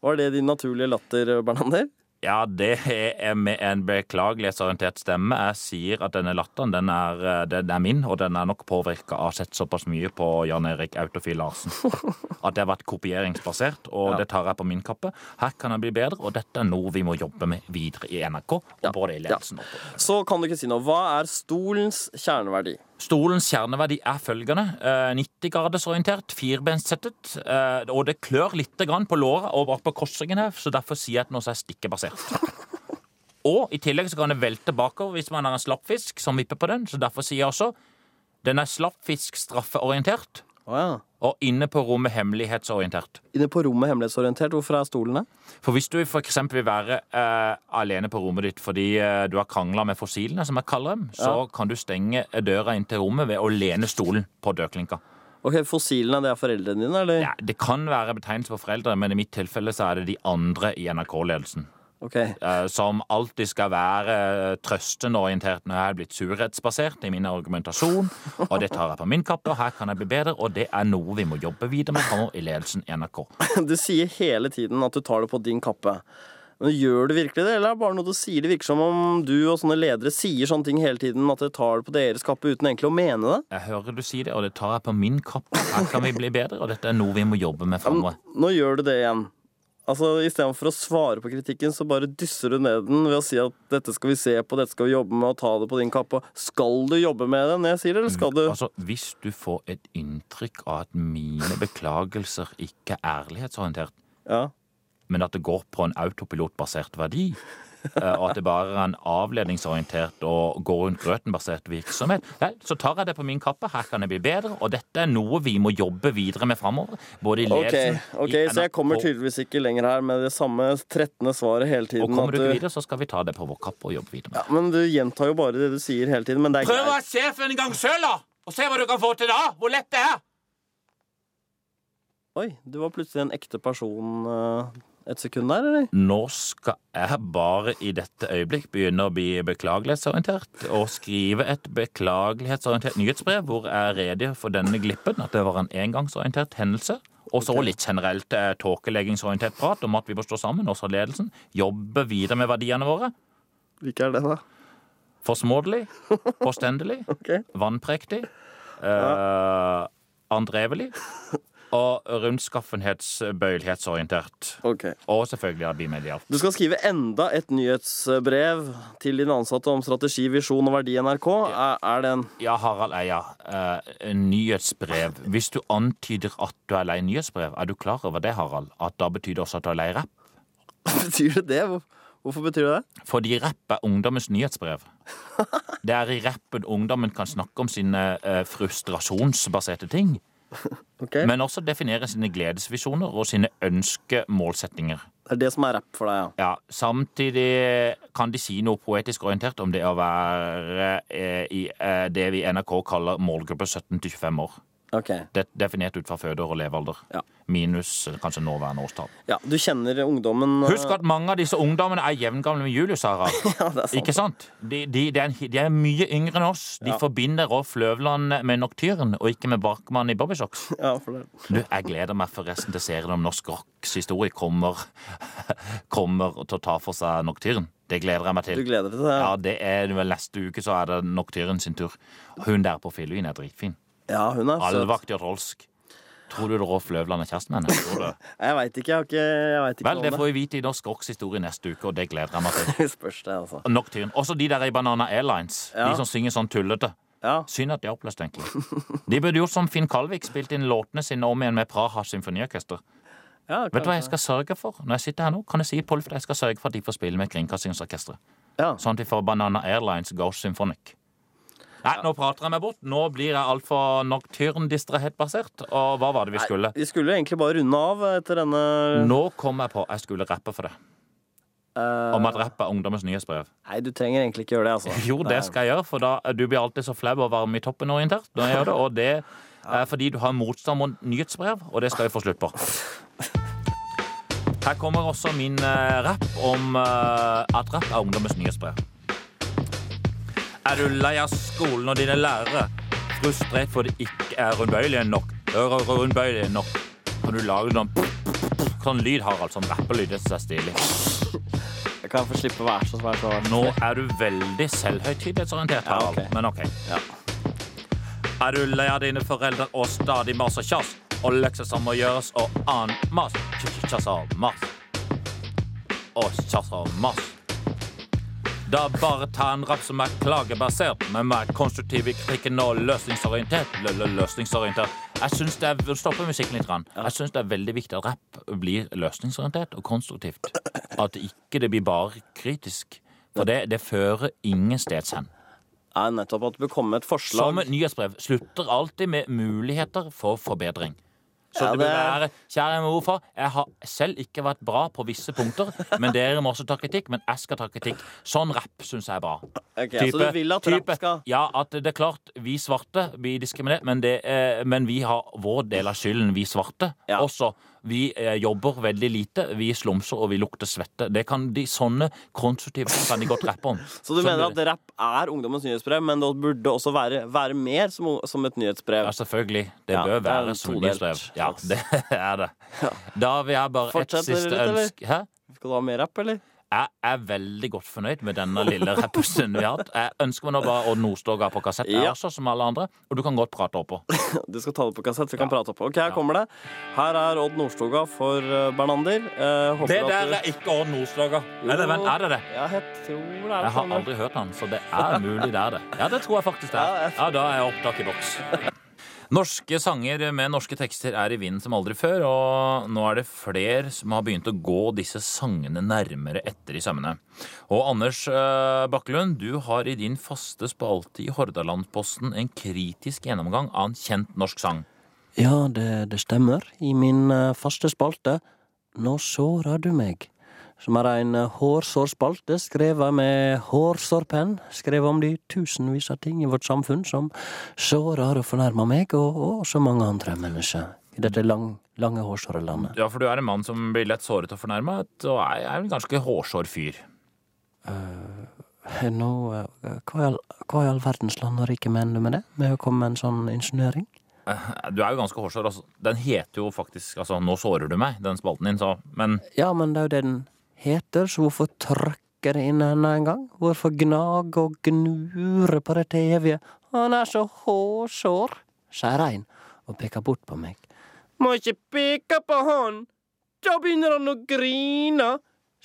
Var det din naturlige latter, Bernander? Ja, det er med en beklagelighetsorientert stemme. Jeg sier at denne latteren den er, eh, den er min, og den er nok påvirka av å ha sett såpass mye på Jan Erik Autofil Larsen. <laughs> At det har vært kopieringsbasert, og Ja. det tar jeg på min kappe. Her kan jeg bli bedre, og dette er noe vi må jobbe med videre i NRK, og både i ledelsen ja. Så kan du ikke si noe. Hva er stolens kjerneverdi? Stolens kjerneverdi er følgende. Eh, 90-gradersorientert, firbenssettet. Eh, og det klør litt på låret og bak på korsryggen her, så derfor sier jeg at den også er stikkebasert. <laughs> Og i tillegg så kan det velte bakover hvis man har en slappfisk som vipper på den, så derfor sier jeg også den er slappfisk-straffeorientert. Å ja. Og inne på rommet hemmelighetsorientert. Inne på rommet hemmelighetsorientert. Hvorfor er stolen det? For hvis du for eksempel vil være eh, alene på rommet ditt fordi eh, du har krangla med fossilene, som jeg kaller dem, så kan du stenge døra inn til rommet ved å lene stolen på dørklinka. Ok, Fossilene, det er foreldrene dine, eller? Ja, det kan være betegnelse på foreldre, men i mitt tilfelle så er det de andre i NRK-ledelsen. Ok. eh, Som alltid skal være eh, trøstende orientert jeg er blitt surhetsbasert i min argumentasjon. Og det tar jeg på min kappe, og her kan jeg bli bedre, og det er noe vi må jobbe videre med fremover i ledelsen i NRK. <laughs> Du sier hele tiden at du tar det på din kappe. Men Gjør du virkelig det, eller er det bare noe du sier? Det virker som om du og sånne ledere sier sånne ting hele tiden, at dere tar det på deres kappe uten egentlig å mene det. Jeg hører du si det, og det tar jeg på min kappe. Her kan vi bli bedre, og dette er noe vi må jobbe med framover. Nå gjør du det igjen. Altså, Istedenfor å svare på kritikken, så bare dysser du ned den ved å si at dette skal vi se på, dette skal vi jobbe med, og ta det på din kappe. Skal du jobbe med det når jeg sier det, eller skal du Altså, Hvis du får et inntrykk av at mine beklagelser ikke er ærlighetsorientert, Ja. men at det går på en autopilotbasert verdi, og at det bare er en avledningsorientert og går rundt grøten-basert virksomhet, vel, så tar jeg det på min kappe. Her kan jeg bli bedre, og dette er noe vi må jobbe videre med framover. Både i ledelsen ok, i så jeg kommer tydeligvis ikke lenger her med det samme 13. svaret hele tiden. Og kommer du ikke videre, så skal vi ta det på vår kappe og jobbe videre med. Ja, men du gjentar jo bare det du sier hele tiden. Men det er Prøv å greit. være sjef en gang sjøl, da! Og se hva du kan få til da! Hvor lett det er! Oi, du var plutselig en ekte person eh, et sekund der, eller? Nå skal jeg bare i dette øyeblikk begynne å bli beklagelighetsorientert og skrive et beklagelighetsorientert nyhetsbrev hvor jeg redegjør for denne glippen, at det var en engangsorientert hendelse. Og så litt generelt eh, tåkeleggingsorientert prat om at vi må stå sammen, også ledelsen. Jobbe videre med verdiene våre. Hvilke er det, da? Forsmådelig, <laughs> påstendelig, okay. vannprektig, eh, andrevelig og rundskaffenhetsbøyelighetsorientert. Okay. Og selvfølgelig bimedialt. Du skal skrive enda et nyhetsbrev til dine ansatte om strategi, visjon og verdi i NRK. Er, er det en Ja, Harald Eia. Eh, nyhetsbrev. Hvis du antyder at du er lei nyhetsbrev, er du klar over det, Harald? At da betyr det også at du er lei rapp? <laughs> Betyr det det? Hvorfor betyr det det? Fordi rapp er ungdommens nyhetsbrev. <laughs> Det er i rappen ungdommen kan snakke om sine eh, frustrasjonsbaserte ting. <laughs> Ok, Men også definere sine gledesvisjoner og sine ønskemålsetninger. Det er det som er rapp for deg, ja. Ja, Samtidig kan de si noe poetisk orientert om det å være eh, i eh, det vi i NRK kaller målgruppe 17 til 25 år. Ok. Det, definert ut fra fødeår og levealder. Ja. Minus eh, kanskje nåværende årstall. Ja, Du kjenner ungdommen eh, Husk at mange av disse ungdommene er jevngamle med Julius, Sara. <laughs> Ja, det er sant. Ikke sant? De, de, de, er, de er mye yngre enn oss. De Ja. forbinder Rolf Løvland med Nocturne, og ikke med Barkmann i Bobbysocks. Ja, for det. Du, jeg gleder meg forresten til serien om norsk rocks historie kommer, <laughs> kommer til å ta for seg Nocturne. Det gleder jeg meg til. Du gleder deg til det? Ja, det er Neste uke så er det Nocturne sin tur. Hun der på Filluin er dritfin. Ja, hun er og trolsk. Tror du Rolf Løvland er kjæresten med henne? Tror du? <laughs> Jeg veit ikke. Jeg har ikke, jeg vet ikke Vel, det får vi vite i Norsk Rocks historie neste uke, og det gleder jeg meg til. <laughs> Spørs det, altså. Nocturne. Også de der i Banana Airlines. Ja. De som synger sånn tullete. Ja. Synd at de er oppløst, egentlig. <laughs> De burde gjort som Finn Kalvik, spilt inn låtene sine om igjen med Praha symfoniorkester. Ja, Vet du hva jeg skal sørge for når jeg sitter her nå? Kan jeg si Polf, jeg skal sørge for at de får spille med Kringkastingsorkesteret. Ja. Sånn at de får Banana Airlines Ghost Symphonic. Nei, nå prater jeg meg bort. Nå blir jeg altfor nocturne-distrahet-basert. Og hva var det vi skulle? Vi skulle egentlig bare runde av etter denne Nå kom jeg på jeg skulle rappe for det. Uh, Om at rapp er ungdommens nyhetsbrev. Nei, du trenger egentlig ikke gjøre det, altså. Jo, det skal jeg gjøre, for da du blir alltid så flau og varm i toppen orientert når jeg gjør det. Og det er fordi du har motstand mot nyhetsbrev, og det skal vi få slutt på. Her kommer også min eh, rapp om eh, at rapp er ungdommens nyhetsbrev. Er du lei av skolen og dine lærere? Frustrert fordi de ikke er rundbøyelige nok? Øre rundbøyelige nok? Kan du lage noen sånn lyd, Harald? Sånn rappelyd. Det syns jeg er stilig. Jeg kan få slippe å være så svær. Nå er du veldig selvhøytidelighetsorientert, Ja, Harald. Men ok. Ja. Er du lei av dine foreldre og stadig mas og kjas? Og lekser som må gjøres og annen mas? Kj- Kjas og mas. Og kjas og mas. Da bare ta en rapp som er klagebasert, men mer konstruktiv i kritikken og løsningsorientert. L -lø løsningsorientert. Jeg syns det er Stoppe musikken litt. Jeg syns det er veldig viktig at rapp blir løsningsorientert og konstruktivt. At ikke det blir bare kritisk. For det, det fører ingensteds hen. Nei, nettopp at det bør komme et forslag. Som et nyhetsbrev slutter alltid med muligheter for forbedring. Så Ja, det vil det- være Kjære M.O. for, jeg har selv ikke vært bra på visse punkter, men dere må også ta kritikk. Men jeg skal ta kritikk. Sånn rapp syns jeg er bra. Ok, så du vil at rapp skal Ja, at det er klart vi svarte blir diskriminert, men, det, eh, men vi har vår del av skylden, vi svarte. Ja. Også. Vi eh, jobber veldig lite, vi slumser og vi lukter svette. Det kan de, sånne konstruktive kan de godt rappe om. <laughs> Så du mener at rapp er ungdommens nyhetsbrev, men det burde også være, være mer som, som et nyhetsbrev? Ja, selvfølgelig. Det Ja, bør det være som nyhetsbrev. Ja, <laughs> det er det. Da vil jeg bare et siste ønske Skal du ha mer rapp, eller? Jeg er veldig godt fornøyd med denne lille rappusen vi har hatt. Jeg ønsker meg nå bare Odd Nordstoga på kassett, jeg Ja. også, som alle andre. Og du kan godt prate oppå. <laughs> Du skal ta det på kassett, så vi kan Ja. prate oppå. Ok, her Ja. kommer det. Her er Odd Nordstoga for eh, Bernander. Eh, Det der du- er ikke Odd Nordstoga. Eller vent, er det det? Ja, jeg tror det er Jeg har aldri hørt han, så det er mulig det er det. Ja, det tror jeg faktisk det er. Ja, da er jeg opptak i boks. Norske sanger med norske tekster er i vinden som aldri før, og nå er det flere som har begynt å gå disse sangene nærmere etter i sømmene. Og Anders eh, Bakkelund, du har i din faste spalte i Hordalandsposten en kritisk gjennomgang av en kjent norsk sang. Ja, det, det stemmer. I min eh, faste spalte Nå såra du meg. Som er en uh, hårsårspalte skrevet med hårsårpenn. Skrevet om de tusenvis av ting i vårt samfunn som sårer og fornærmer meg, og, og så mange andre mennesker i dette lang, lange hårsårelandet. Ja, for du er en mann som blir lett såret og fornærmet, og er er en ganske hårsår fyr. Nå, uh, hva, i all, hva i all verdens land og rike mener du med det? Med å komme med en sånn insinuering? Du er jo ganske hårsår. Altså. Den heter jo faktisk altså, 'Nå sårer du meg', den spalten din, så Men Ja, men det er jo det den heter, så hvorfor trykke det inn enda en gang? Hvorfor gnage og gnure på dette evige? Han er så hårsår, sier ein og peker bort på meg. Må ikke peke på han, da begynner han å grine,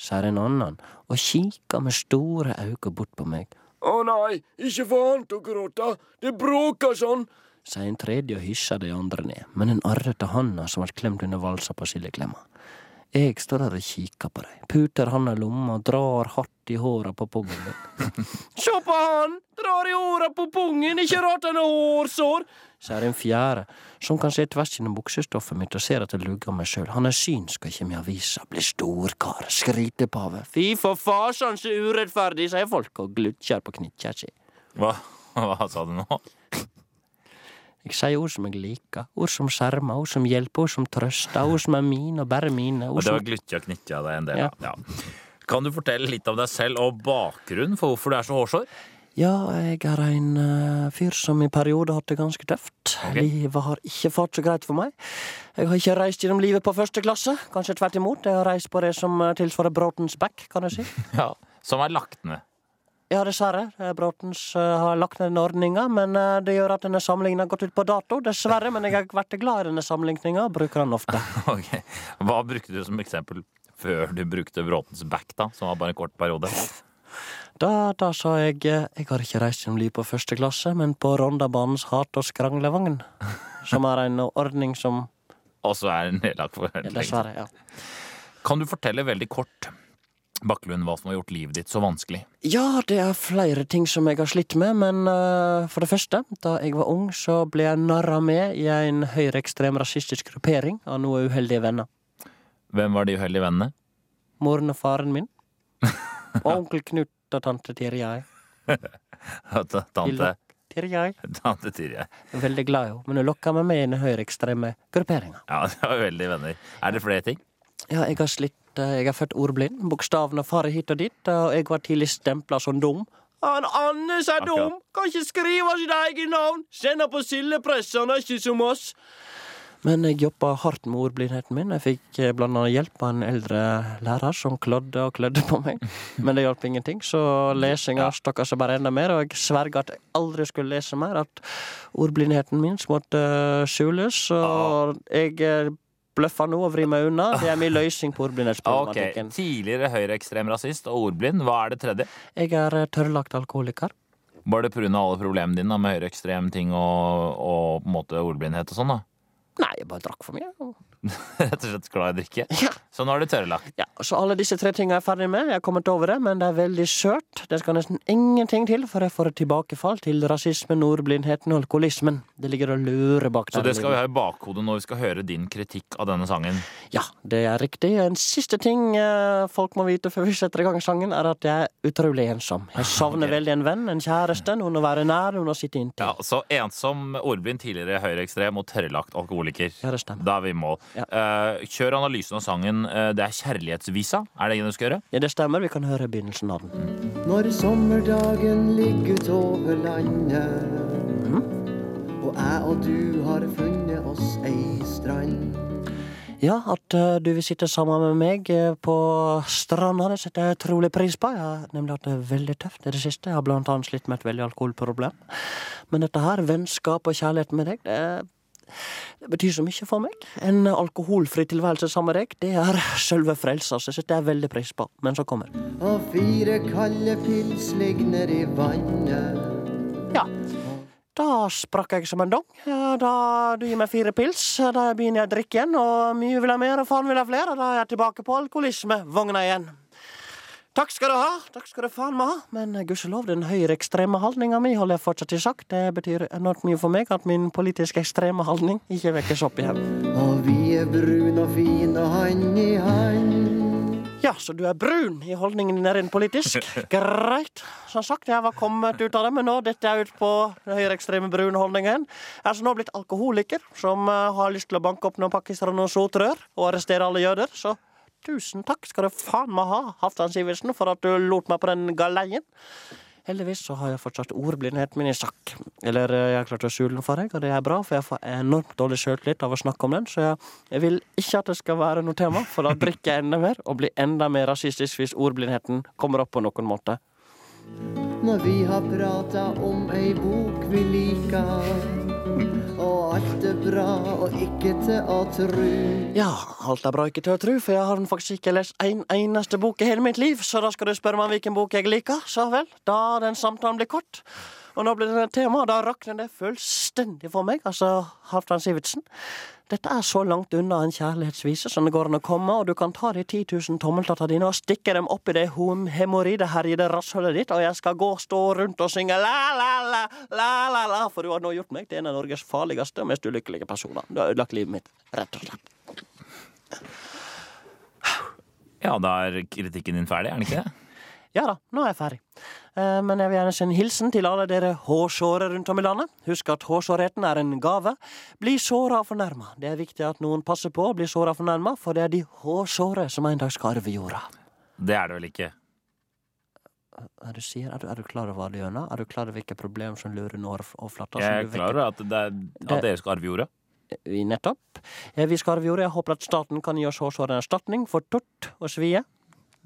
sier en annen og kikker med store øyne bort på meg. Å nei, ikke få han til å gråte, det bråker sånn, sier en tredje og hysjer de andre ned, med den arrete handa som var klemt under valsa på sildeklemma. Jeg står der og kikker på dem. puter handa i lomma og drar hardt i håra på pungen min. <laughs> Sjå på han! Drar i håra på pungen, ikke rart han har hårsår! sier en fjerde, som kan se tvers gjennom buksestoffet mitt og ser at jeg lugger meg sjøl. Han er synsk og kommer i avisa, blir storkar, skrytepave. Fy for fasan så urettferdig, sier folk og glutjer på knikkja si. hva, hva sa du nå? <laughs> Jeg sier ord som jeg liker, ord som skjermer, ord som hjelper, ord som trøster, ord som er mine og bare mine. Og det var glytja og knytja deg en del Ja. av. Ja. Kan du fortelle litt om deg selv og bakgrunnen for hvorfor du er så hårsår? Ja, jeg er en uh, fyr som i perioder har hatt det ganske tøft. Okay. Livet har ikke fått så greit for meg. Jeg har ikke reist gjennom livet på første klasse, kanskje tvert imot. Jeg har reist på det som eh, tilsvarer Broughtons back, kan jeg si. <laughs> Ja. Som er lagt ned. Ja, dessverre. Eh, Bråtens eh, har lagt ned den ordninga, men eh, det gjør at denne samlingen har gått ut på dato. Dessverre, men jeg har vært glad i denne sammenligninga og bruker den ofte. <laughs> Ok. Hva brukte du som eksempel før du brukte Bråtens back, da? Som var bare en kort periode? Da, da sa jeg jeg har ikke reist gjennom livet på første klasse, men på Rondabanens hat- og skranglevogn. Som er en ordning som Og så er nedlagt for. Dessverre. ja. Kan du fortelle veldig kort, Bakkelund, hva som har gjort livet ditt så vanskelig? Ja, det er flere ting som jeg har slitt med, men uh, for det første, da jeg var ung, så ble jeg narra med i en høyreekstrem rasistisk gruppering av noen uheldige venner. Hvem var de uheldige vennene? Moren og faren min. Og onkel Knut og tante Tirjei. <laughs> Tante, Tirjei. tante Tirjei. Veldig glad i henne, men hun lokka meg med i den høyreekstreme grupperinga. Ja, <laughs> det var uheldige venner. Er det flere ting? Ja, jeg har slitt Jeg er født ordblind. Bokstavene farer hit og dit, og jeg var tidlig stempla som dum. Han Annes er dum! Kan ikke skrive sitt eget navn! Sender på sildepress, han er ikke som oss! Men jeg jobba hardt med ordblindheten min. Jeg fikk eh, blant annet hjelp av en eldre lærer som klødde og klødde på meg. <laughs> Men det hjalp ingenting, så lesinga stokka seg bare enda mer. Og jeg sverga at jeg aldri skulle lese mer. At ordblindheten min måtte eh, skjules. Og jeg bløffa nå og vri meg unna. Det er min løsning på ordblindhetsproblematikken. Okay. Tidligere høyreekstrem rasist og ordblind. Hva er det tredje? Jeg er eh, tørrlagt alkoholiker. Var det pga. alle problemene dine med høyreekstrem ting og, og på en måte ordblindhet og sånn? da? Nei, jeg bare drakk for mye. <laughs> Rett og slett glad i drikke? Ja. Så nå er du tørrlagt. Ja, så alle disse tre tingene er jeg ferdig med. Jeg har kommet over det, men det er veldig skjørt. Det skal nesten ingenting til for jeg får et tilbakefall til rasismen, ordblindheten og alkoholismen. Det ligger og lurer bak der. Så det skal vi ha i bakhodet når vi skal høre din kritikk av denne sangen. Ja, det er riktig. En siste ting eh, folk må vite før vi setter i gang sangen, er at jeg er utrolig ensom. Jeg savner okay. veldig en venn, en kjæreste, noen å være nær, noen å sitte inntil. Ja, Så ensom, ordblind, tidligere høyreekstrem og tørrlagt alkoholiker. Ja, det stemmer. Da er vi i mål. Ja. Eh, kjør analysen av sangen. uh, det er kjærlighetsvisa. Er det det du skal gjøre? Ja, det stemmer. Vi kan høre begynnelsen av den. Når sommerdagen ligger utover landet Og jeg og du har funnet oss ei strand Ja, at eh, du vil sitte sammen med meg på stranda, det setter jeg utrolig pris på. Jeg har nemlig hatt det veldig tøft i det siste. Jeg har blant annet slitt med et veldig alkoholproblem. Men dette her, vennskap og kjærlighet med deg, det, det betyr så mye for meg. En alkoholfri tilværelse sammen med deg, det er <laughs> selve frelsa, så det setter jeg veldig pris på. Men så kommer Og fire kalde pils ligger nedi vannet Ja. Da sprakk jeg som en dong. Da du gir meg fire pils, da begynner jeg å drikke igjen. Og mye vil ha mer, og faen vil ha flere. Da er jeg tilbake på alkoholismevogna igjen. Takk skal du ha. Takk skal du faen meg ha. Men eh, gudskjelov, den høyreekstreme holdninga mi holder jeg fortsatt i sjakk. Det betyr enormt mye for meg at min politisk ekstreme holdning ikke vekkes opp igjen. Og vi er brun og fin og hand i hand Ja, så du er brun i holdningen din rent politisk. <laughs> Greit. Som sagt, jeg var kommet ut av det, men nå detter jeg ut på den høyreekstreme brunholdningen. Jeg er så nå blitt alkoholiker, som eh, har lyst til å banke opp noen pakkisere og noen sotrør og arrestere alle jøder. Så tusen takk skal du faen meg ha, Halvdan Sivertsen, for at du lot meg på den galeien. Heldigvis så har jeg fortsatt ordblindheten min i sjakk. Eller eh, jeg har klart å skjule den for deg, og det er bra, for jeg får enormt dårlig sjøltillit av å snakke om den. Så jeg, jeg vil ikke at det skal være noe tema, for da drikker jeg enda mer og blir enda mer rasistisk hvis ordblindheten kommer opp på noen måte. Når vi har prata om ei bok vi liker Og alt er bra og ikke til å tru Ja, alt er bra ikke til å tro, for jeg har faktisk ikke lest en eneste bok i hele mitt liv, så da skal du spørre meg hvilken bok jeg liker. Så vel, da den samtalen blir kort. Og nå blir det et tema, da rakner det fullstendig for meg, altså Halvdan Sivertsen. Dette er så langt unna en kjærlighetsvise som det går an å komme, og du kan ta de 10 000 tommeltottene dine og stikke dem opp i det hemoroideherjede rasshølet ditt, og jeg skal gå og stå rundt og synge la, la, la, la, la, la, for du har nå gjort meg til en av Norges farligste og mest ulykkelige personer. Du har ødelagt livet mitt, rett og slett. Ja, da er kritikken din ferdig, er den ikke det? Ja da, nå er jeg ferdig. Eh, Men jeg vil gjerne sende hilsen til alle dere hårsåre rundt om i landet. Husk at hårsårheten er en gave. Bli såra og fornærma. Det er viktig at noen passer på å bli såra og fornærma, for det er de hårsåre som en dag skal arve jorda. Det er det vel ikke? Er du, sier, er, du, er du klar over hva du gjør nå? Er du klar over hvilke problemer som lurer nå overflata? Jeg er klar over at, det er, at dere skal arve jorda. Nettopp. Eh, Vi skal arve jorda. Jeg håper at staten kan gi oss hårsåre en erstatning for tort og svie.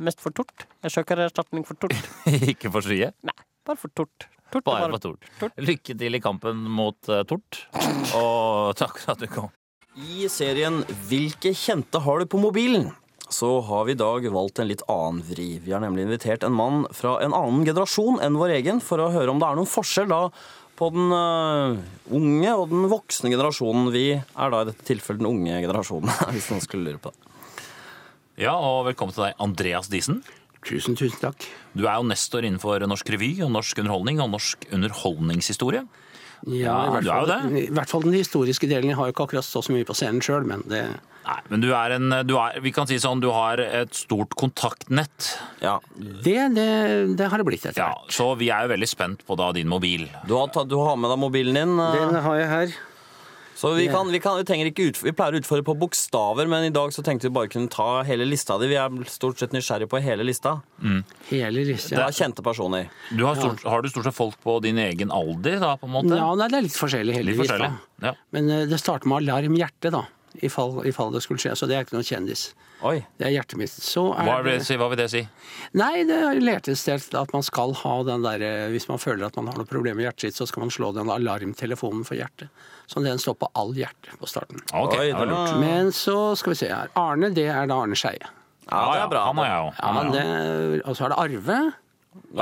Mest for tort. Jeg søker erstatning for tort. <laughs> ikke for skye. Nei, bare for tort. tort bare, Bare for tort. tort. Lykke til i kampen mot uh, tort. <laughs> Og takk for at du kom. I serien Hvilke kjente har du på mobilen? Så har vi i dag valgt en litt annen vri. Vi har nemlig invitert en mann fra en annen generasjon enn vår egen for å høre om det er noen forskjell da på den uh, unge og den voksne generasjonen. Vi er da i dette tilfellet den unge generasjonen, <laughs> hvis noen skulle lure på det. Ja, og velkommen til deg, Andreas Diesen. Tusen, tusen takk. Du er jo nestor innenfor norsk revy og norsk underholdning og norsk underholdningshistorie. Ja, i, hvert du er jo fall, I hvert fall den historiske delen. Jeg har jo ikke akkurat stått så mye på scenen sjøl, men det Nei, men du er en du er, Vi kan si sånn, du har et stort kontaktnett. Ja. det, det, det har det blitt etter Ja. Så vi er jo veldig spent på da din mobil. Du, har du har med deg mobilen din, øh, Den har jeg her. Så vi, kan, vi, kan, vi, ikke ut, vi pleier å utfordre på bokstaver, men i dag så tenkte vi bare kunne ta hele lista di. Vi er stort sett nysgjerrige på hele lista. Hele lista. Det er kjente personer. Du har, stort, har du stort sett folk på din egen alder, da, på en måte? Ja, nei, det er litt forskjellig, Litt heldigvis. forskjellig. Ja. Men uh, det starter med alarm hjerte, da. I fall, I fall det skulle skje. Så det er ikke noen kjendis. Oi. Det er hjertet mitt. Så er Hva, det hva vil det si? Nei, det er lærtes til at man skal ha den derre Hvis man føler at man har noe problem med hjertet sitt, så skal man slå den alarmtelefonen for hjertet. Så den står på all hjerte på starten. Okay, det var lurt. Men så skal vi se her. Arne, det er da Arne Skeie. Ja, det er bra. Han er jeg òg. Ja, og så er det Arve.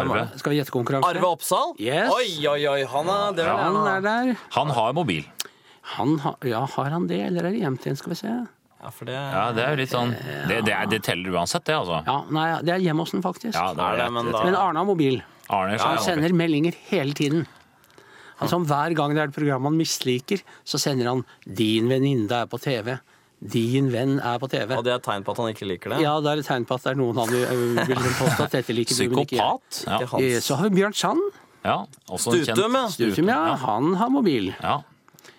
Arve. Skal vi gjette konkurranse? Arve Oppsal? Yes. Oi, oi, oi. Han er, det vil Han er der. Han har mobil. Han ha, ja, har han det, eller er det hjem til en, Skal vi se. Ja, for det, Ja, Det er jo litt sånn Det, det, er, det teller uansett, det, altså. Ja, nei, det er hjemme hos den, faktisk. Ja, det er det, men da Men Arne har mobil. Arne Han sender meldinger hele tiden. Altså Hver gang det er et program han misliker, så sender han 'Din venninne er på TV'. 'Din venn er på TV'. Og det er et tegn på at han ikke liker det? Ja, det er et tegn på at det er noen han vil påstå at dette liker du, men ikke. Psykopat. Ja. Ikke hans. Eh, Så har vi Bjørn Sand. ja. Også Stutum, ja. Stutum, ja. Han har mobil. Ja.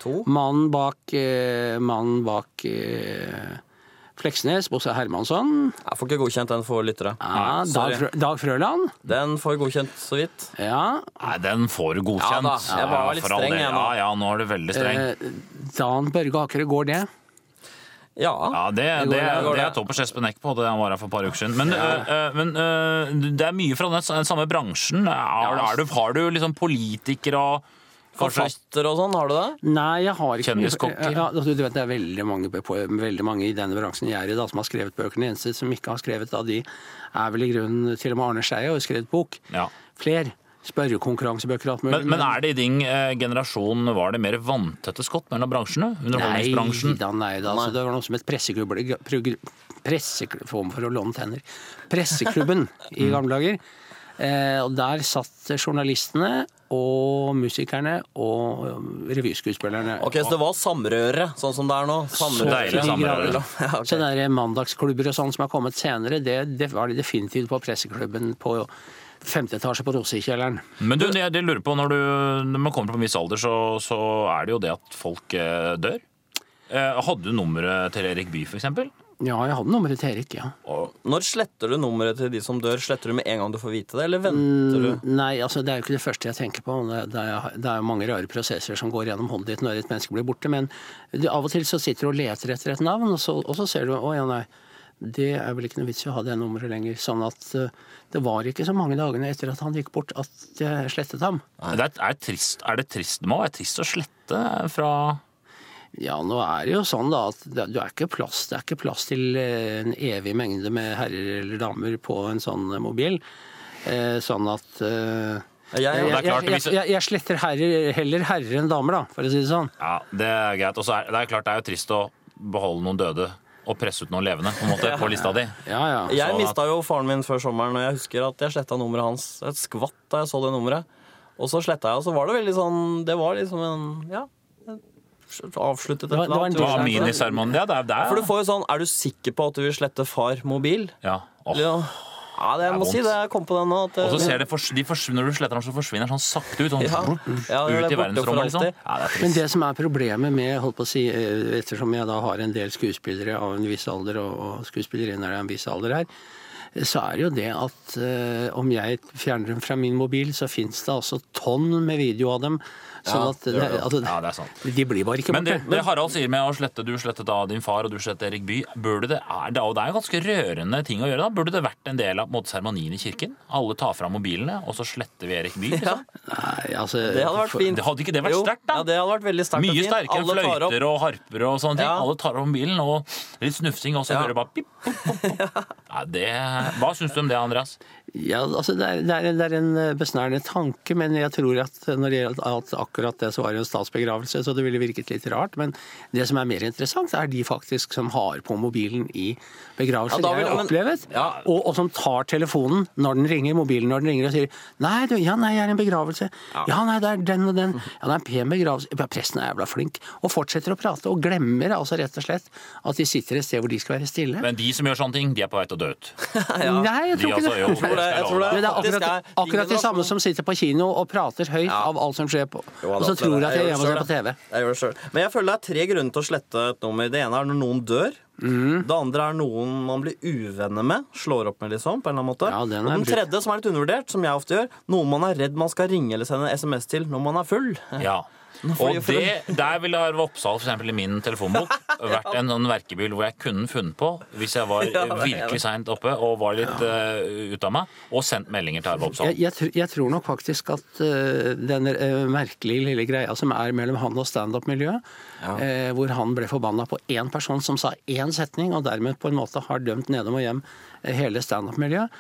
To. Mannen bak, eh, mannen bak eh, Fleksnes, Bosse Hermansson. Jeg får ikke godkjent den for lyttere. Ja. Dag, Frø Dag Frøland. Den får godkjent så vidt. Ja. Nei, den får godkjent. Ja da, jeg var litt streng, igjen. jeg nå. Ja, ja, nå er du veldig streng. Eh, Dan Børge Akerø, går det? Ja. Ja, det, det, det det er toppers Espen Eck på. Det han var her for et par uker siden. Men, ja. øh, men øh, det er mye fra den, samme bransjen. Er, er du, har du liksom politikere og Forfatter og sånn, har du det? Nei, jeg har ikke Kjendiskokker? Ja, altså, du vet, Det er veldig mange, veldig mange i denne bransjen jeg er i da, som har skrevet bøker. Den eneste som ikke har skrevet av de, er vel i grunnen til og med Arne Skeie har skrevet bok. Ja. Fler. Spørrekonkurransebøker og alt mulig. Men, men er det i din eh, generasjon var det mer vanntette skott mellom bransjene? Nei da, nei da. Altså, det var noe som het Presseklubben presseklubb, Få meg for å låne tenner. Presseklubben <laughs> i gamle dager. Eh, og der satt journalistene og musikerne og revyskuespillerne. Ok, Så det var samrøre, sånn som det er nå? Samrøre. deilig til samrøre. <laughs> Ja, okay. Så der mandagsklubber og sånn som har kommet senere, det, det var det definitivt på presseklubben på femte etasje på Rosekjelleren. Men du, det, jeg lurer på, når, du, når man kommer på en viss alder, så, så er det jo det at folk eh, dør. Eh, hadde du nummeret til Erik Bye, for eksempel? Ja, jeg hadde nummeret til Erik, ja. Når sletter du nummeret til de som dør? Sletter du med en gang du får vite det, eller venter du? Nei, altså det er jo ikke det første jeg tenker på. Det, det, er, det er jo mange rare prosesser som går gjennom hodet ditt når et menneske blir borte. Men du, av og til så sitter du og leter etter et navn, og så, og så ser du å ja, nei. Det er vel ikke noe vits i å ha det nummeret lenger. Sånn at uh, det var ikke så mange dagene etter at han gikk bort at jeg slettet ham. Det er, er, trist, er det trist? Det må være trist å slette fra Ja, nå er det jo sånn da at det, er ikke plass, det er ikke plass til eh, en evig mengde med herrer eller damer på en sånn eh, mobil. Eh, sånn at eh, Jeg, jeg, det er jeg, jeg, jeg, jeg sletter herrer, heller herrer enn damer, da, for å si det sånn. Ja, det er greit. Og så er det er klart det er jo trist å beholde noen døde og presse ut noen levende på, en måte, på lista di. Ja, ja. jeg mista jo faren min før sommeren, og jeg husker at jeg sletta nummeret hans. Et skvatt da jeg så det nummeret. Og så sletta jeg, og så var det veldig sånn Det var liksom en Ja. Avsluttet et eller annet. Ja, miniseremoni. Ja, det er, det er For du får jo sånn Er du sikker på at du vil slette far mobil? ja. Oh. Ja, ja det, jeg Det må si det. Jeg kom på den nå. At Og så ser det, de forsvinner, Når du sletter den, så forsvinner den sånn sakte ut. Sånn, Ja. Ja, det er ut i verdensrommet, liksom. Ja, det Men det som er problemet med, holdt på å si, eh, ettersom jeg da har en del skuespillere av en viss alder, og, og skuespillerinner av en viss alder her, så er det jo det at eh, om jeg fjerner dem fra min mobil, så fins det altså tonn med video av dem. Sånn Ja, at det, altså, Ja, det er sant. de blir bare ikke Men det, det Harald sier med å slette Du slettet da din far, og du slettet Erik Bye. Burde det, er det, det er jo ganske rørende ting å gjøre. da Burde det vært en del av seremonien i kirken? Alle tar fram mobilene, og så sletter vi Erik Bye? ja, Liksom? Nei, altså, det hadde vært fint. Det hadde ikke det vært sterkt, da? Ja, det hadde vært veldig sterkt Mye sterkere fløyter og harper og sånne ting. Ja. Alle tar opp mobilen, og litt snufsing, og så Ja. hører du bare pip, pop, pop. <laughs> Ja, det Hva syns du om det, Andreas? Ja, altså det er, det, er, det er en eh, besnærende tanke, men jeg tror at når det gjelder alt akkurat det, så var det en statsbegravelse, så det ville virket litt rart. Men det som er mer interessant, er de faktisk som har på mobilen i begravelser. Ja, har jeg men- opplevet. Ja. Og, og som tar telefonen når den ringer, mobilen når den ringer og sier Nei, du, ja, nei, jeg er i en begravelse. Ja, nei, det er den og den. Ja, det er en pen begravelse. Ja, presten er jævla flink. Og fortsetter å prate, og glemmer altså rett og slett at de sitter et sted hvor de skal være stille. Men de som gjør sånne ting, de er på vei til å dø ut. <laughs> Nei, jeg De tror ikke det. det. jo, det, det det er akkurat, akkurat de samme som sitter på kino og prater høyt av alt som skjer på Jo, Og så tror jeg at jeg, jeg gjør det på TV. Jeg gjør det selv. Men jeg føler det er tre grunner til å slette et nummer. Det ene er når noen dør. Mm. Det andre er noen man blir uvenner med. Slår opp med, liksom. på en eller annen måte Ja, den Og den tredje, som er litt undervurdert, som jeg ofte gjør, noen man er redd man skal ringe eller sende SMS til når man er full. Ja. <laughs> Og det, der ville Arve Oppsal for eksempel, i min telefonbok. <laughs> Vært en sånn verkebyll hvor jeg kunne funnet på, hvis jeg var <laughs> Ja, virkelig seint oppe og var litt uh, ute av meg, og sendt meldinger til Arve Oppsal. Jeg, jeg, jeg tror nok faktisk at uh, den uh, merkelige lille greia som er mellom han og standup-miljøet, eh, hvor han ble forbanna på én person som sa én setning, og dermed på en måte har dømt nedom og hjem hele standup-miljøet,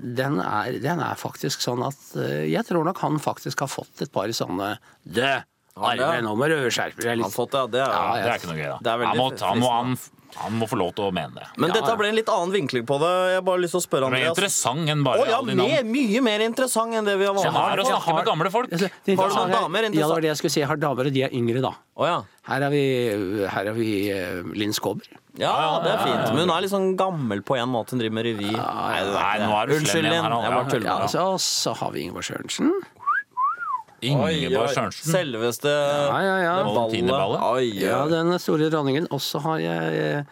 den, er, den er faktisk sånn at eh, jeg tror nok han faktisk har fått et par sånne Død! Arve, nå må du skjerpe deg Han litt. fått det, ja, det er, Ja, Det er ikke noe gøy, da. Han, må, han, må, han. Han må få lov til å mene det. Men Ja, dette ja. ble en litt annen vinkling på det. Jeg har bare lyst til å spørre Det er interessant enn bare oh, ja, alle de navn. mer, mye mer interessant enn det vi har Se vanlig. å snakke med gamle folk. Altså, Har du noen damer? Ja, det var det jeg skulle si. Jeg har damer, og de er yngre, da. Oh, ja. Her er vi, her er vi uh, Linn Skåber. ja, det er fint. Men hun er litt sånn gammel på en måte. Hun driver med revy. Nei, Nei, nå er du slem Unnskyld, igjen Linn. Jeg bare tuller. Ja, med altså, og så har vi Ingeborg Sørensen. Ingeborg Sørensen. Selveste Ja, ja, ja. Valentinerballet. Oi, Ja, den store dronningen. Og så har jeg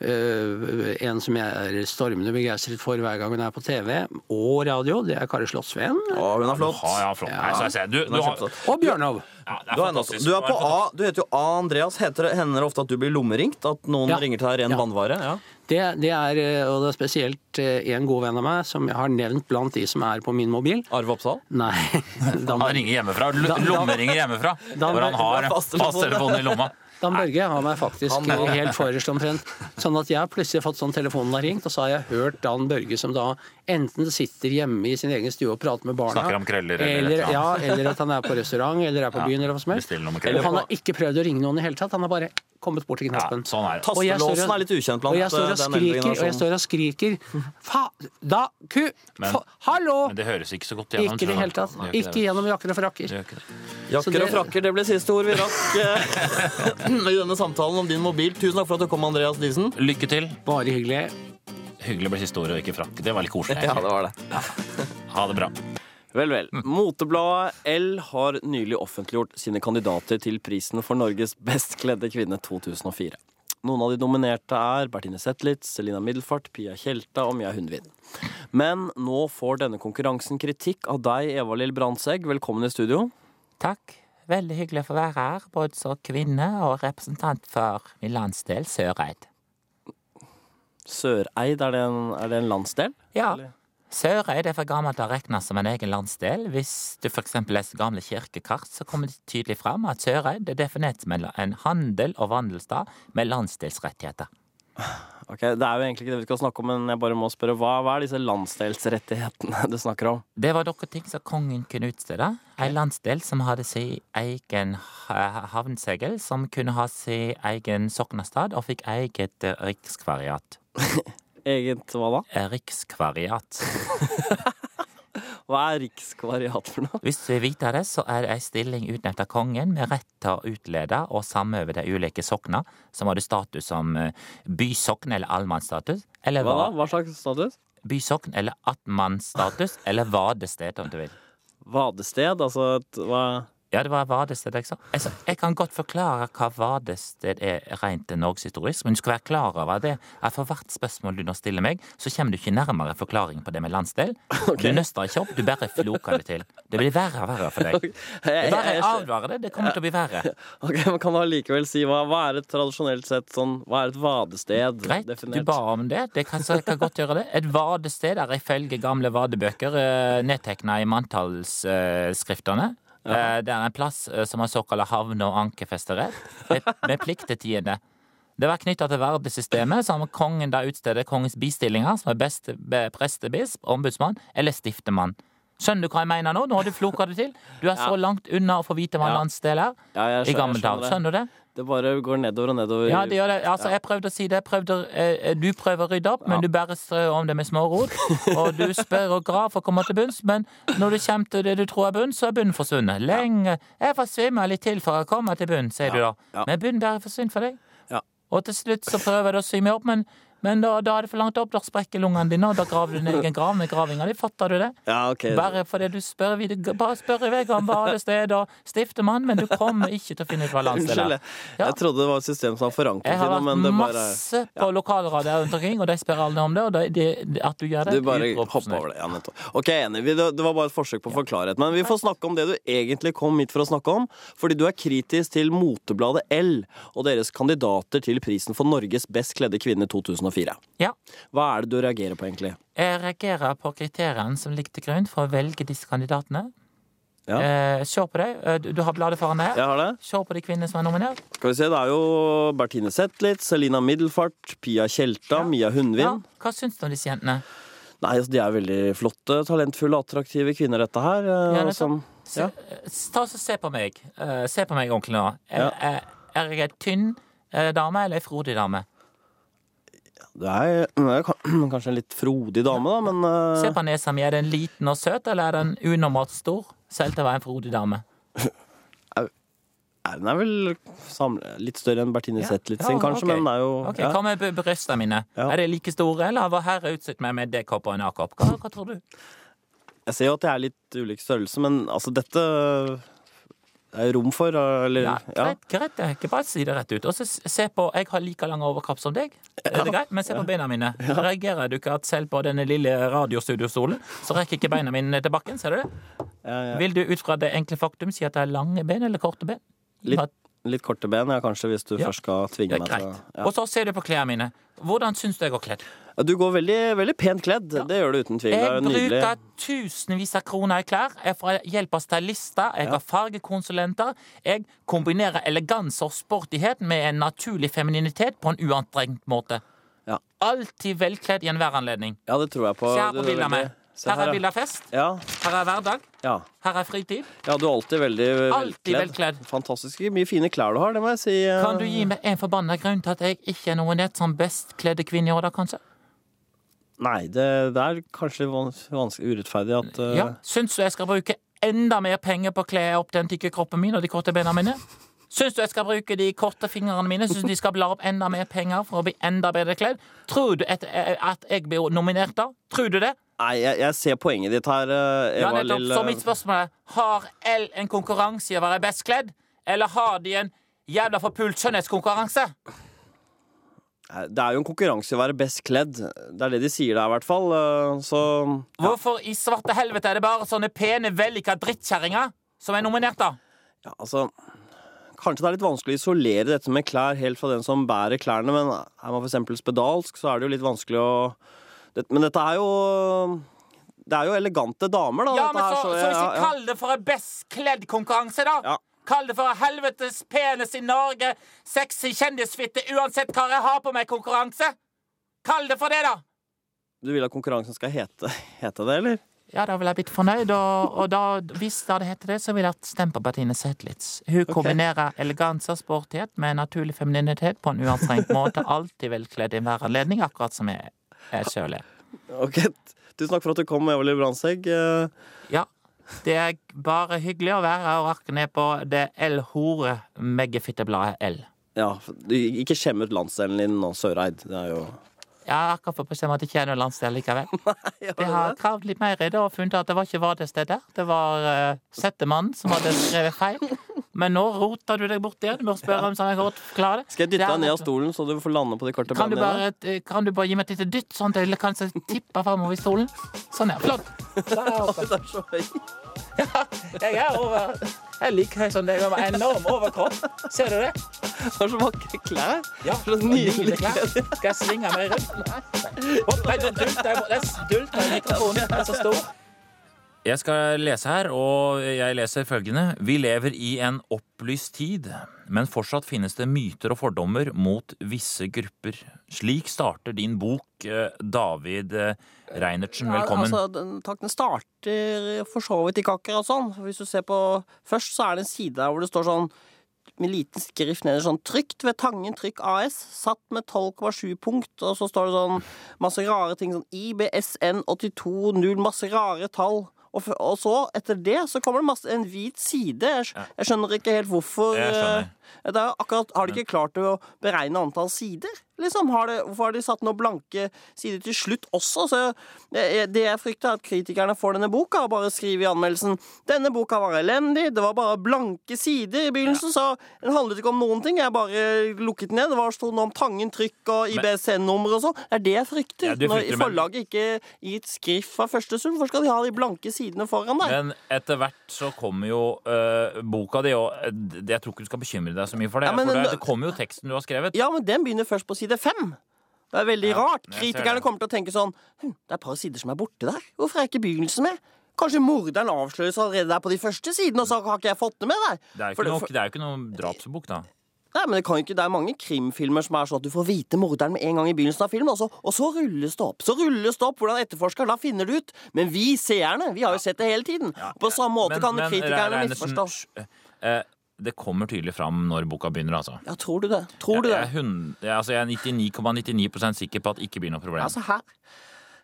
eh, en som jeg er stormende begeistret for hver gang hun er på TV og radio. Det er Kari Slottsveen. Å, hun er flott. Ja, ja, flott. Nei, så jeg du, du, har. Og Bjørnov. ja, er Du, er, du, er på A, du heter jo A. Andreas. Heter hender det ofte at du blir lommeringt? At noen Ja. ringer til deg ren Ja. vannvare? Ja. Det, det er, eh, og det er spesielt eh, en god venn av meg som jeg har nevnt blant de som er på min mobil. Arve Oppsal? Nei, <laughs> Han ringer hjemmefra. Lommeringer hjemmefra. Da- Hvor han har Fasttelefon. fasttelefonen i lomma. Dan Børge har meg faktisk Han helt forrest omtrent. Sånn at jeg har plutselig fått sånn telefonen har ringt, og så har jeg hørt Dan Børge som da enten sitter hjemme i sin egen stue og prater med barna, Snakker om krøller eller eller, eller ja, eller at han er på restaurant eller er på byen eller hva som helst. krøller. han har ikke prøvd å ringe noen i hele tatt, han har bare kommet bort til Ja, sånn er det. Og jeg står og- Tastelåsen er litt ukjent blant Og jeg står og skriker, og jeg står og skriker Fa... Da... Ku... Men- Fa, hallo! Men det høres ikke så godt gjennom. Ikke i det hele tatt. Ikke Ikke gjennom jakker og frakker. Jakker og frakker, det ble siste ord vi rakk eh, <clears throat> i denne samtalen om din mobil. Tusen takk for at du kom, Andreas Diesen. Lykke til. Bare hyggelig. Hyggelig ble siste ordet og ikke frakk. Det var litt koselig. Ja, det var det. Ha det bra. Vel, vel. Motebladet L har nylig offentliggjort sine kandidater til prisen for Norges best kledde kvinne 2004. Noen av de nominerte er Bertine Zetlitz, Selina Middelfart, Pia Tjelta og Mia Hundvin. Men nå får denne konkurransen kritikk av deg, Eva Lill Brandtzæg. Velkommen i studio. Takk. Veldig hyggelig å få være her, både som kvinne og representant for min landsdel, Søreid. Søreid, er det en, er det en landsdel? Ja, Søreid er fra gammelt å regne som en egen landsdel. Hvis du for eksempel leser gamle kirkekart, så kommer det tydelig fram at Søreid er definert som en en handel- og vandelsstad med landsdelsrettigheter. Ok, Det er jo egentlig ikke det vi skal snakke om, men jeg bare må spørre, hva, hva er disse landsdelsrettighetene <laughs> du snakker om? Det var noen ting som kongen kunne utstede. En landsdel som hadde sin egen havnsegel, som kunne ha sin egen soknestad, og fikk eget eh, rikskvariat. <laughs> Eget hva da? Eh, Rikskvariat. <laughs> Hva er rikskvariat for noe? Hvis vi vet det, så er det ei stilling utnevnt av kongen med rett til å utlede og samøve de ulike sokna, som hadde status som eh, bysokn eller allmannsstatus, eller Hva? Hva slags status? bysokn eller attmannsstatus, eller vadested, om du vil. Vadested? Altså et, hva Ja, det var vadested jeg sa. Altså, jeg kan godt forklare hva vadested er rent norgeshistorisk, men du skal være klar over det at for hvert spørsmål du nå stiller meg, så kommer du ikke nærmere forklaring på det med landsdel. <laughs> Du nøster ikke opp, du bare floker det til. Det blir verre og verre for deg. Er bare advarer det, det kommer til å bli verre. <laughs> Ok, men Kan du allikevel si hva, hva er et tradisjonelt sett sånn Hva er et vadested? Greit, du definert? ba om det. det kan, så jeg kan godt gjøre det. Et vadested er ifølge gamle vadebøker eh, nedtegna i manntallsskriftene. Eh, det er en plass eh, som har såkalla havne- og ankerfesterett, med, plikt til tiende. Det var knytta til verdesystemet, som kongen da utsteder kongens bistillinger, som er beste, prestebisp, ombudsmann eller stiftemann. Skjønner du hva jeg mener nå? Nå har du floka det til. Du er så langt unna å få vite hva Ja. landsdel er Ja, i skjønner- gamle dager. Skjønner du det? Det bare går nedover og nedover. Ja, det gjør det. Altså, jeg prøvde å si det. Prøvde, eh, du prøver å rydde opp, men Ja. du bare strør om det med smårot. <laughs> Og du spør og graver for å komme til bunns, men når du kommer til det du tror er bunn, så er bunnen forsvunnet. Lenge Jeg får svimme litt til for å komme til bunn, sier du da. Men bunnen bare forsvinner for deg. Ja. Og til slutt så prøver jeg å sy meg opp, men, men da, da er det for langt opp. Da sprekker lungene dine, og da graver du din egen grav med gravinga di. Fatter du det? Ja, ok. Bare fordi du spør videre, bare spør i vei om vadested og stiftemann, men du kommer ikke til å finne ut hva landsdel Unnskyld, er. Ja. jeg trodde det var et system som var forankret i det noe, Jeg men det bare masse på lokalradioer rundt omkring, og de spør alle om det. Og det, det, at du gjør det Du bare hopper over det. Ja, nettopp. Ok, enig. Det var bare et forsøk på å få. Men vi får snakke om det du egentlig kom hit for å snakke om. Fordi du er kritisk til motebladet L og deres kandidater til prisen for Norges best kledde kvinne 2004. Ja. Hva er det du reagerer på, egentlig? Jeg reagerer på kriteriene som ligger til grunn for å velge disse kandidatene. Ja. Eh, se på dem. Eh, Du, du har bladet foran deg. Jeg har det. Se på de kvinnene som er nominert. Skal vi se, Det er jo Bertine Zetlitz, Selina Middelfart, Pia Tjelta, Mia Ja. Hva syns du om disse jentene? Nei, altså, De er veldig flotte, talentfulle, attraktive kvinner, dette her. eh, Ja, som, Se, Ja. eh, Ta og Se på meg. Se på meg ordentlig nå. Er, Ja. er, er jeg ei tynn dame eller ei frodig dame? Du er, du er <clears throat> kanskje en litt frodig dame, da, men eh, Se på nesa mi. Er den liten og søt, eller er den unormalt stor? Selv til å være en frodig dame. <laughs> Nei, Den er vel litt større enn Bertine Ja. Zetlitz sin, kanskje, okay. men den er jo Ok, ja. Hva med brystene mine? Ja. Er de like store, eller hva her er utstyrt med med D-kopp og en A-kopp? Hva, hva tror du? Jeg ser jo at det er litt ulik størrelse, men altså dette er rom for, eller Ja, greit, greit, det er ikke bare si det rett ut. Og så se på Jeg har like lang overkropp som deg. Er det greit? Men se på beina mine. Reagerer du ikke at selv på denne lille radiostudiostolen, så rekker ikke beina mine til bakken? Ser du det? Ja, ja. Vil du ut fra det enkle faktum si at det er lange ben eller korte ben? Litt, litt korte ben, ja, kanskje, hvis du Ja. først skal tvinge meg til ja. Og så ser du på klærne mine. Hvordan syns du jeg går kledd? Du går veldig, veldig pent kledd. Det gjør du uten tvil. Jeg bruker tusenvis av kroner i klær. Jeg får hjelp av stylister, jeg har fargekonsulenter. Jeg kombinerer eleganse og sportighet med en naturlig femininitet på en uantrengt måte. Ja. Alltid velkledd i enhver anledning. Ja, det tror jeg på. Se her på bildet av meg. Se Her er bilde av fest. Ja, Her er hverdag. ja. Her er fritid. ja, du er alltid veldig Alltid velkledd. Fantastiske mye fine klær du har, det må jeg si. eh. Kan du gi meg en forbanna grunn til at jeg ikke er nominert som best kledde kvinne i år, da, kanskje? Nei, det, det er kanskje vanskelig urettferdig at uh... Ja. Syns du jeg skal bruke enda mer penger på å kle opp den tykke kroppen min og de korte bena mine? Syns du jeg skal bruke de korte fingrene mine? Syns du de skal bla opp enda mer penger for å bli enda bedre kledd? Tror du at, at jeg blir nominert da? Tror du det? Nei, jeg, jeg ser poenget ditt her, Eva, Ja, nettopp. Så mitt spørsmål er Har L en konkurranse i å være best kledd? Eller har de en jævla forpult skjønnhetskonkurranse? Det er jo en konkurranse i å være best kledd. Det er det de sier der, i hvert fall. Så ja. Hvorfor i svarte helvete er det bare sånne pene, vellykka drittkjerringer som er nominert, da? ja, altså Kanskje det er litt vanskelig å isolere dette med klær helt fra den som bærer klærne, men er man f.eks. spedalsk, så er det jo litt vanskelig å det, Men dette er jo Det er jo elegante damer, da. Ja, men her, så, så hvis ja, vi ja. kaller det for en best kledd-konkurranse, da? Ja. Kall det for helvetes penis i Norge, sexy kjendisfitte uansett hva jeg har på meg-konkurranse! Kall det for det, da! Du vil at konkurransen skal hete, hete det, eller? Ja, da ville jeg blitt fornøyd, og, og da, hvis det hadde hett det, så ville jeg hatt stemt på Bertine Zetlitz. Hun kombinerer eleganse og sportighet med naturlig femininitet på en uanstrengt måte. <laughs> Alltid velkledd i enhver anledning, akkurat som jeg, jeg er kjølig. Ok, Tusen takk for at du kom, med Brandtzæg. Eh, Ja. Det er bare hyggelig å være her og rakke ned på det L-hore meggefittebladet L. Ja, ikke skjem ut landsdelen din nå, Søreid. Det er jo Jeg har akkurat fått beskjed om at det ikke er noen landsdel likevel. <laughs> Jeg har kravd litt mer i det og funnet at det var ikke var det stedet. Det var uh, Settemannen som hadde skrevet feil. Men nå roter du deg bort igjen. Du må spørre om så jeg godt det. Skal jeg dytte er deg ned av stolen, så du får lande på de korte Kan du, bare, kan du bare gi meg et lite dytt, sånn at jeg kanskje tipper fremover i stolen? Sånn, ja. Flott. Der er jeg oppe. Det er så høy. Jeg er over Jeg er like høy som deg, med enorm overkropp. Ser du det? Du har så vakre klær. Ja, Så nydelige klær. Skal jeg svinge meg rundt? Jeg, nå dulter jeg mikrofonen. Den er så stor. Jeg skal lese her, og jeg leser følgende. Vi lever i en opplyst tid, men fortsatt finnes det myter og fordommer mot visse grupper. Slik starter din bok, eh, David eh, Reinertsen. Velkommen. Ja, altså, takk, den starter for så vidt ikke akkurat sånn. Hvis du ser på Først så er det en side der hvor det står sånn med liten skrift nede sånn 'Trygt ved Tangen Trykk AS', satt med 12,7 punkt, og så står det sånn masse rare ting sånn IBSN 82 masse rare tall. Og, og så, etter det, så kommer det masse, en hvit side. Jeg, jeg skjønner ikke helt hvorfor Jeg skjønner. eh, det er akkurat, Har de ikke klart å beregne antall sider? Liksom, har det, hvorfor har de satt noen blanke sider til slutt også? Så det, det jeg frykter, er at kritikerne får denne boka og bare skriver i anmeldelsen Denne boka var elendig, det var bare blanke sider i begynnelsen, så den handlet ikke om noen ting. Jeg bare lukket den ned. Det var stod noe om Tangen trykk og IBSN-nummer og sånn. Det er det jeg frykter. Ja, frykter Når forlaget ikke gir et skrift fra første stund, hvorfor skal de ha de blanke sidene foran deg? Men etter hvert så kommer jo øh, boka di, og eh, jeg tror ikke du skal bekymre deg så mye for det. Ja, men for det, det kommer jo teksten du har skrevet. Ja, men den begynner først på side fem. Det er veldig Ja, rart. Kritikerne kommer til å tenke sånn hm, Det er et par sider som er borte der. Hvorfor er ikke begynnelsen med? Kanskje morderen avsløres allerede der på de første sidene, og så har ikke jeg fått det med der? Det er jo ikke, det er jo ikke noen drapsbok, da. Nei, men det kan jo ikke Det er mange krimfilmer som er sånn at du får vite morderen med en gang i begynnelsen av filmen, og så, og så rulles det opp. Så rulles det opp hvordan etterforskeren da finner det ut. Men vi seerne, vi har jo sett det hele tiden. Ja, på samme måte Men- kan men kritikerne misforstå. eh, Det kommer tydelig fram når boka begynner, altså. Ja, tror du det? Tror du det? jeg, jeg, altså, jeg er 99,99 ,99 sikker på at det ikke blir noe problem. Altså her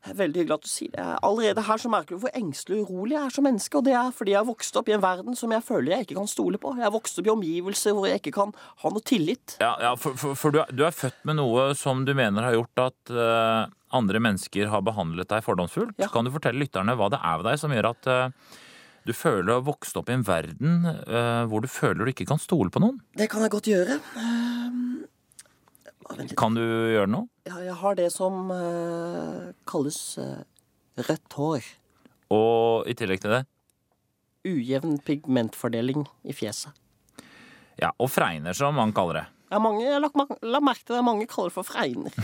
er Veldig hyggelig at du sier det. Allerede her så merker du hvor engstelig og urolig jeg er som menneske. Og det er fordi jeg har vokst opp i en verden som jeg føler jeg ikke kan stole på. Jeg har vokst opp i omgivelser hvor jeg ikke kan ha noe tillit. Ja, ja for, for, for du, er, du er født med noe som du mener har gjort at uh, andre mennesker har behandlet deg fordomsfullt. Ja. Kan du fortelle lytterne hva det er ved deg som gjør at eh, du føler du har vokst opp i en verden uh, hvor du føler du ikke kan stole på noen? Det kan jeg godt gjøre. Uh. Kan du gjøre noe? Ja, jeg har det som uh, kalles rødt hår. Og i tillegg til det Ujevn pigmentfordeling i fjeset. Ja, og fregner, som man kaller det. Ja, mange, jeg la merke til det. Mange kaller det for fregner. <laughs>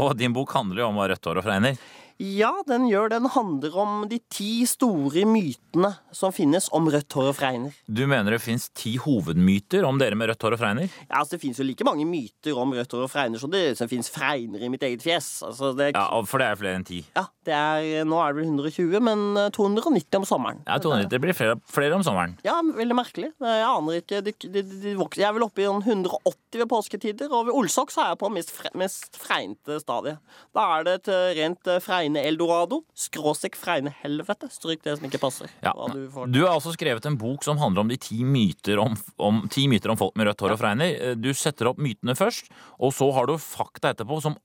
Og din bok handler jo om å ha rødt hår og fregner. Ja, den gjør. Den handler om de ti store mytene som finnes om rødt hår og fregner. Du mener det fins ti hovedmyter om dere med rødt hår og fregner? Ja, altså Det finnes jo like mange myter om rødt hår og fregner som det som finnes fregner i mitt eget fjes. Altså, det, Ja, For det er flere enn ti. ja, det er, Nå er det vel 120, men eh, 290 om sommeren. Ja, 290 det blir flere, flere om sommeren. Ja, veldig merkelig. Jeg aner ikke de, de, de vokser. Jeg er vel oppe i sånn 180 ved påsketider, og ved Olsok så er jeg på mest, fre, mest fregnete stadiet. Da er det et rent rent eh, fregne-eldorado. Skråstrek Freine Helvete. Stryk det som ikke passer. Ja. Du. Du har altså skrevet en bok som handler om de ti myter om, om, ti myter om folk med rødt hår og fregner. Eh, Du setter opp mytene først, og så har du fakta etterpå som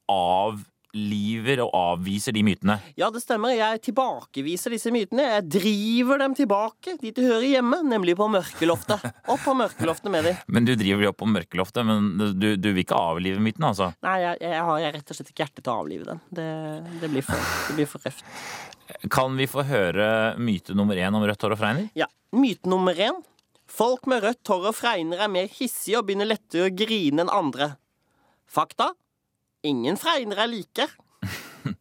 avliver og avviser de mytene. Ja, det stemmer. Jeg tilbakeviser disse mytene. Jeg driver dem tilbake dit de hører hjemme, nemlig på mørkeloftet. Opp på mørkeloftet med dem. Men du driver jo opp på mørkeloftet, men du, du vil ikke avlive mytene, altså? Nei, jeg, jeg har jeg har rett og slett ikke hjerte til å avlive dem. Det, det blir for, det blir for røft. Kan vi få høre myte nummer én om rødt hår og fregner? Ja, Myte nummer én. Folk med rødt hår og fregner er mer hissige og begynner lettere å grine enn andre. Fakta? Ingen fregner er like. <laughs>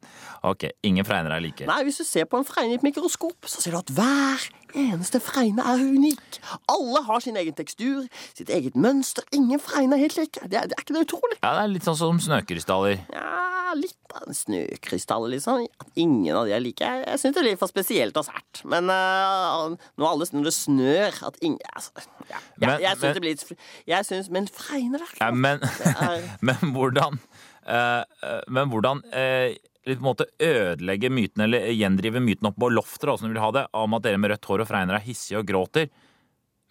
Ok, ingen fregner er like. Nei, Hvis du ser på en fregner i et mikroskop, så ser du at hver eneste fregner er unik. Alle har sin egen tekstur, sitt eget mønster. Ingen fregner er helt like. Det er, det er ikke det utrolig? Ja, Det er litt sånn som snøkrystaller. Ja, litt av en snøkrystall, liksom. At ingen av de er like. Jeg, jeg syns det litt for spesielt og sært. Men uh, når, alle, når det snør at ingen altså, ja, ja, Men- Jeg syns det blir litt Jeg syns Men fregner da. Ja, men, <laughs> men hvordan Men hvordan eh, litt på en måte ødelegge myten, eller gjendrive myten opp på loftet, som du vil ha det, om at dere med rødt hår og fregner er hissige og gråter?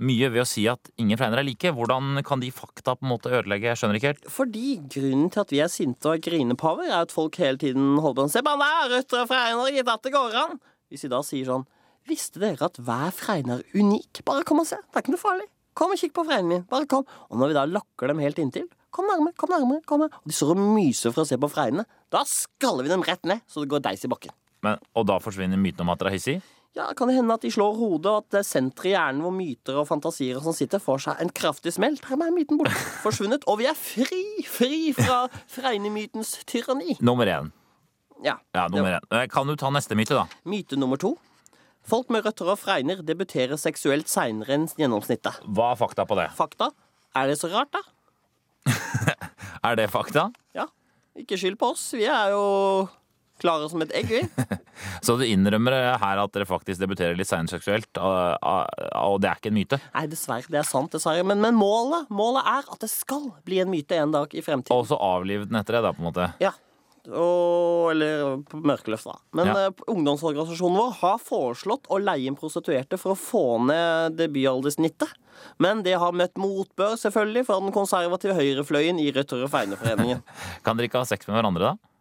Mye ved å si at ingen fregner er like. Hvordan kan de fakta på en måte ødelegge? Jeg skjønner ikke helt. Fordi grunnen til at vi er sinte og er grinepaver, er at folk hele tiden holder på å bare er rødt og fregner, gitt at det går an. Hvis vi da sier sånn Visste dere at hver fregner er unik? Bare kom og se. Det er ikke noe farlig. Kom og kikk på fregnene mine. Bare kom. Og når vi da lakker dem helt inntil Kom nærmere, kom nærmere. kom nærmere. Og de står og myser for å se på fregnene. Da skaller vi dem rett ned, så det går deis i bakken. Men, og da forsvinner myten om at dere er hissige? Ja, Kan det hende at de slår hodet, og at det senteret i hjernen hvor myter og fantasier og sånn sitter, får seg en kraftig smell? Dermed er myten borte. <laughs> Forsvunnet. Og vi er fri! Fri fra fregnemytens tyranni. Nummer én. Ja. Ja, nummer én. Eh, Kan du ta neste myte, da? Myte nummer to. Folk med rødt hår og fregner debuterer seksuelt seinere enn gjennomsnittet. Hva er fakta på det? Fakta? Er det så rart, da? <laughs> Er det fakta? Ja. Ikke skyld på oss. Vi er jo klare som et egg, vi. <laughs> Så du innrømmer her at dere faktisk debuterer litt seinere seksuelt, og, og det er ikke en myte? Nei, dessverre. Det er sant, dessverre. Men, men målet, målet er at det skal bli en myte en dag i fremtiden. Og så avlive den etter det, da, på en måte. Ja. Og, eller på Mørkeløft, da. Men Ja. eh, ungdomsorganisasjonen vår har foreslått å leie inn prostituerte for å få ned debutalderssnittet. Men det har møtt motbør, selvfølgelig, fra den konservative høyrefløyen i Rødt og Feineforeningen. <laughs> Kan dere ikke ha sex med hverandre, da?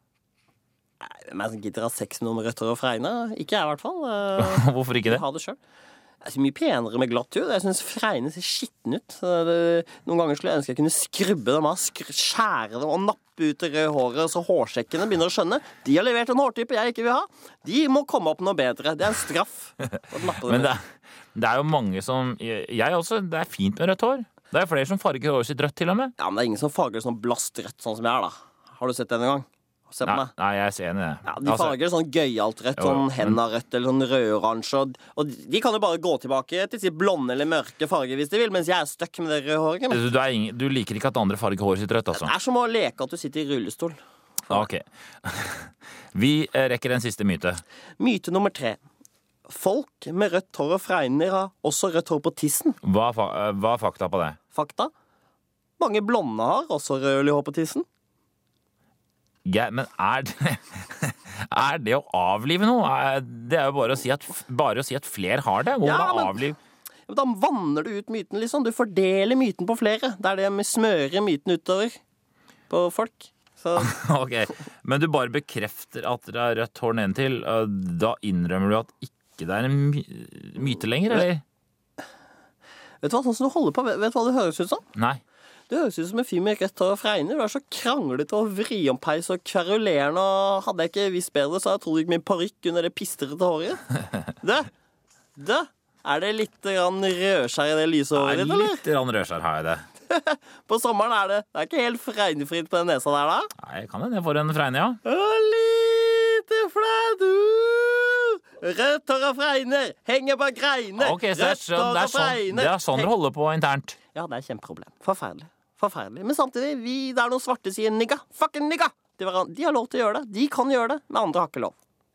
Nei, Hvem er det som gidder å ha sex med noen med Rødt og Freinar? Ikke jeg, i hvert fall. Eh, <laughs> Hvorfor ikke det? har det sjøl. Det er så mye penere med glatt hud. Jeg syns fregnene ser skitten ut. Det, noen ganger skulle jeg ønske jeg kunne skrubbe dem av, skr skjære dem og nappe ut det røde håret, så hårsekkene begynner å skjønne. De har levert en hårtype jeg ikke vil ha. De må komme opp noe bedre. Det er en straff. <laughs> Men det, er- det er jo mange som Jeg også. Det er fint med rødt hår. Det er flere som farger håret sitt rødt, til og med. Ja, men det er ingen som farger sånn blastrødt sånn som jeg er, da. Har du sett det en gang? Se på meg. nei jeg er enig i det. Ja, de Altså, farger sånn gøyalt rødt, Jo, sånn henna-rødt eller sånn rød-oransje. Og, de kan jo bare gå tilbake til sitt blonde eller mørke farge hvis de vil, mens jeg er stuck med det røde håret. Du, er ingen, du liker ikke at andre farger håret sitt rødt, altså? det er som å leke at du sitter i rullestol. Ok. <laughs> Vi eh, rekker en siste myte. Myte nummer tre. Folk med rødt hår og fregner har også rødt hår på tissen. Hva, eh, hva er fakta på det? Fakta. Mange blonde har også rødlig hår på tissen. Ja, men er det, <laughs> er det å avlive noe? Det er jo bare å si at, bare å si at flere har det. Hvor Ja, men- avliv? Ja, men Da vanner du ut myten, liksom. Du fordeler myten på flere. Det er det med smøre myten utover på folk. Så <laughs> Ok, Men du bare bekrefter at det er rødt hår nedentil. og Da innrømmer du at ikke det er en my myte lenger, eller? vet du hva, sånn som du holder på, vet vet du hva det høres ut som? Nei. Det høres ut som en fyr med rødt hår og fregner. Du er så kranglete og vriompeis og kverulerende. Og hadde jeg ikke visst bedre, så hadde jeg trodd du gikk med parykk under det pistrete håret. <laughs> Du, du, er det litt rødskjær i det lyse håret ditt, eller? Litt rødskjær har jeg det. <laughs> På sommeren er det Det er ikke helt fregnefritt på den nesa der, da? Nei, kan hende jeg får en fregne, ja. Å, lite fladur! Rødt hår og fregner, henger på greiner. Ok, så det er, Rødt sånn, hår og sånn, fregner. det er sånn dere holder på internt. Ja, det er kjempeproblem. Forferdelig. Forferdelig. Men samtidig, vi, det er noen svarte sier nigga. Fucking nigga! De, de har lov til å gjøre det. De kan gjøre det, men andre har ikke lov.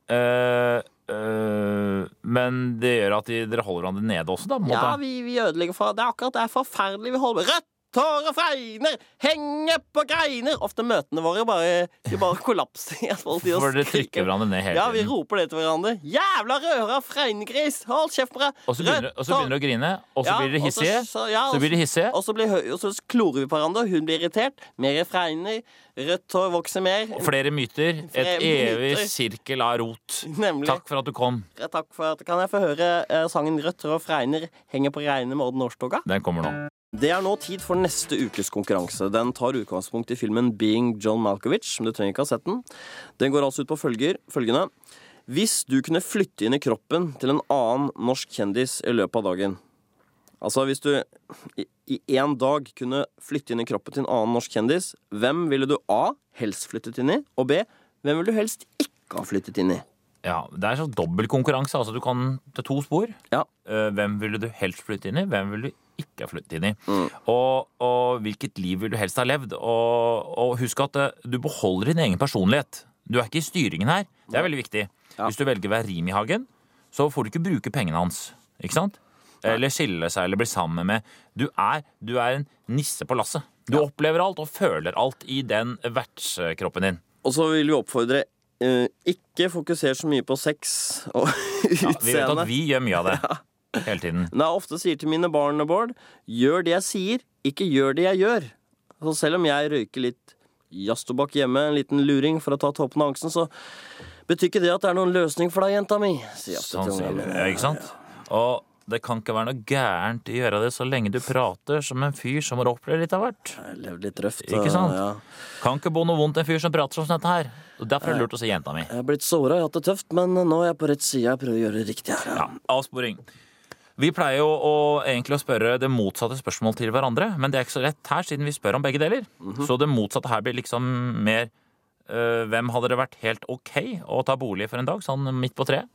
Uh, uh, men det gjør at de, dere holder hverandre nede også, da? på en Ja, måte. vi, vi ødelegger for Det er akkurat det er forferdelig vi holder med. Rødt hår og fregner, henge på greiner. Ofte møtene våre bare, de bare kollapser. For dere trykker hverandre ned hele tiden. Ja, vi roper det til hverandre. Jævla rødhåra fregnegris! Hold kjeft på deg! Og så begynner, du dere å grine, og så Ja, blir dere hissige. så- ja, Så blir dere hissige. Og så, blir, og så klorer vi på hverandre, hun blir irritert. Mer fregner. Rødt hår vokser mer. Og flere myter. Et Flere evig myter. sirkel av rot. Nemlig. Takk for at du kom. Takk for at Kan jeg få høre eh, sangen 'Rødt hår fregner henger på greiene' med Odd Nordstoga? Den kommer nå. Det er nå tid for neste ukes konkurranse. Den tar utgangspunkt i filmen 'Being John Malkovich'. Men du trenger ikke ha sett den. Den går altså ut på følger, følgende. Hvis du kunne flytte inn i kroppen til en annen norsk kjendis i løpet av dagen Altså hvis du i- én dag kunne flytte inn i kroppen til en annen norsk kjendis, hvem ville du A. helst flyttet inn i? Og B. Hvem ville du helst ikke ha flyttet inn i? Ja, Det er sånn dobbeltkonkurranse. Altså, du kan til to spor. Ja. Eh, hvem ville du helst flytte inn i? Hvem ville du ikke har flyttet inn i? Mm. Og, og hvilket liv vil du helst ha levd? Og, og husk at eh, du beholder din egen personlighet. Du er ikke i styringen her. Det er veldig viktig. Ja. Hvis du velger å være Rimi-Hagen, så får du ikke bruke pengene hans. Ikke sant? Eller skille seg eller bli sammen med. Du er, du er en nisse på lasset. Du opplever alt og føler alt i den vertskroppen din. Og så vil vi oppfordre eh, ikke fokuser så mye på sex og Ja, vi vet at vi gjør mye av det <laughs> hele tiden. Men jeg ofte sier til mine barn og Bård, gjør det jeg sier, ikke gjør det jeg gjør. Så selv om jeg røyker litt jazztobakk hjemme, en liten luring for å ta toppen av angsten, så betyr ikke det at det er noen løsning for deg, jenta mi. Sånn. Ja, ikke sant? Og det kan ikke være noe gærent i å gjøre det så lenge du prater som en fyr som har opplevd litt av hvert. Levd litt røft. Ikke sant? Ja. Kan ikke bo noe vondt en fyr som prater som dette her. Og Derfor er det lurt å si jenta mi. Jeg har blitt såra, jeg har hatt det tøft, men nå er jeg på rett side. Jeg prøver å gjøre det riktig her. Ja, avsporing. Vi pleier jo å, egentlig å spørre det motsatte spørsmål til hverandre, men det er ikke så lett her, siden vi spør om begge deler. Så det motsatte her blir liksom mer øh, hvem hadde det vært helt ok å ta bolig for en dag, sånn midt på treet?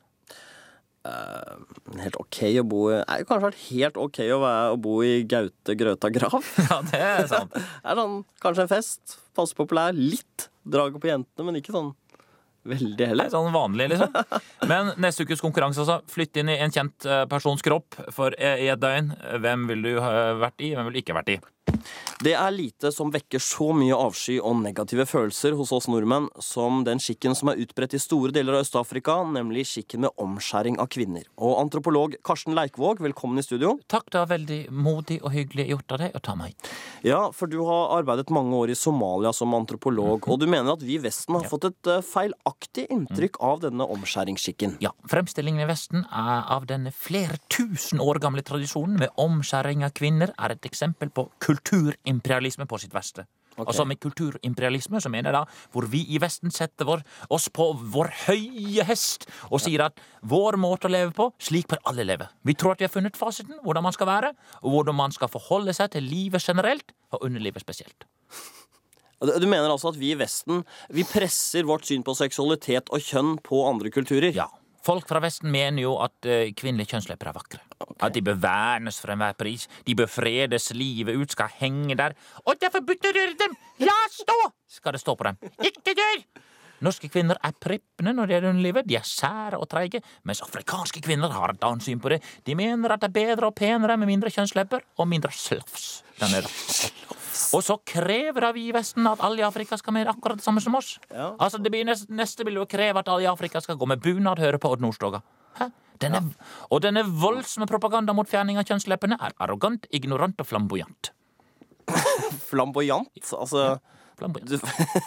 Helt ok å bo i Nei, Kanskje vært helt ok å, være, å bo i Gaute Grøta grav. <laughs> Ja, det er sant. <laughs> Det er sånn, kanskje en fest. Passe populær. Litt draget på jentene, men ikke sånn veldig heller. er sånn vanlig, liksom. Men neste ukes konkurranse, altså. Flytt inn i en kjent eh, persons kropp for eh, i et døgn. Hvem vil du vært i, hvem vil du ikke vært i? Det er lite som vekker så mye avsky og negative følelser hos oss nordmenn som den skikken som er utbredt i store deler av Øst-Afrika, nemlig skikken med omskjæring av kvinner. Og antropolog Karsten Leikvåg, velkommen i studio. Takk, det var veldig modig og hyggelig gjort av deg å ta meg. Ja, for du har arbeidet mange år i Somalia som antropolog, og du mener at vi i Vesten har fått et eh, feilaktig inntrykk av denne omskjæringsskikken. Ja, Fremstillingen i Vesten er av denne flere tusen år gamle tradisjonen med omskjæring av kvinner er et eksempel på kulturimperialisme på sitt verste. Altså Med kulturimperialisme så mener jeg da hvor vi i Vesten setter vår, oss på vår høye hest og sier at vår måte å leve på, slik bør alle leve. Vi tror at vi har funnet fasiten, hvordan man skal være, og hvordan man skal forholde seg til livet generelt, og underlivet spesielt. Du du mener altså at vi i Vesten vi presser vårt syn på seksualitet og kjønn på andre kulturer? Ja. Folk fra Vesten mener jo at eh, kvinnelige kjønnslepper er vakre. At de bør vernes for enhver pris. De bør fredes, livet ut skal henge der. Og det er forbudt å røre dem! La stå! Skal det stå på dem. Ikke dør! Norske kvinner er prippende når det gjelder underlivet. De er sære og treige. Mens afrikanske kvinner har et annet syn på det. De mener at det er bedre og penere med mindre kjønnslepper og mindre der nede. Og så krever vi i Vesten at alle i Afrika skal med akkurat det samme som oss. Altså det blir neste, neste vil jo kreve at alle i Afrika skal gå med bunad, høre på Odd Nordstoga. Hæ? Denne, Og denne voldsomme propaganda mot fjerning av kjønnsleppene er arrogant, ignorant og flamboyant. <laughs> Flamboyant? Altså Flamboyant. Du,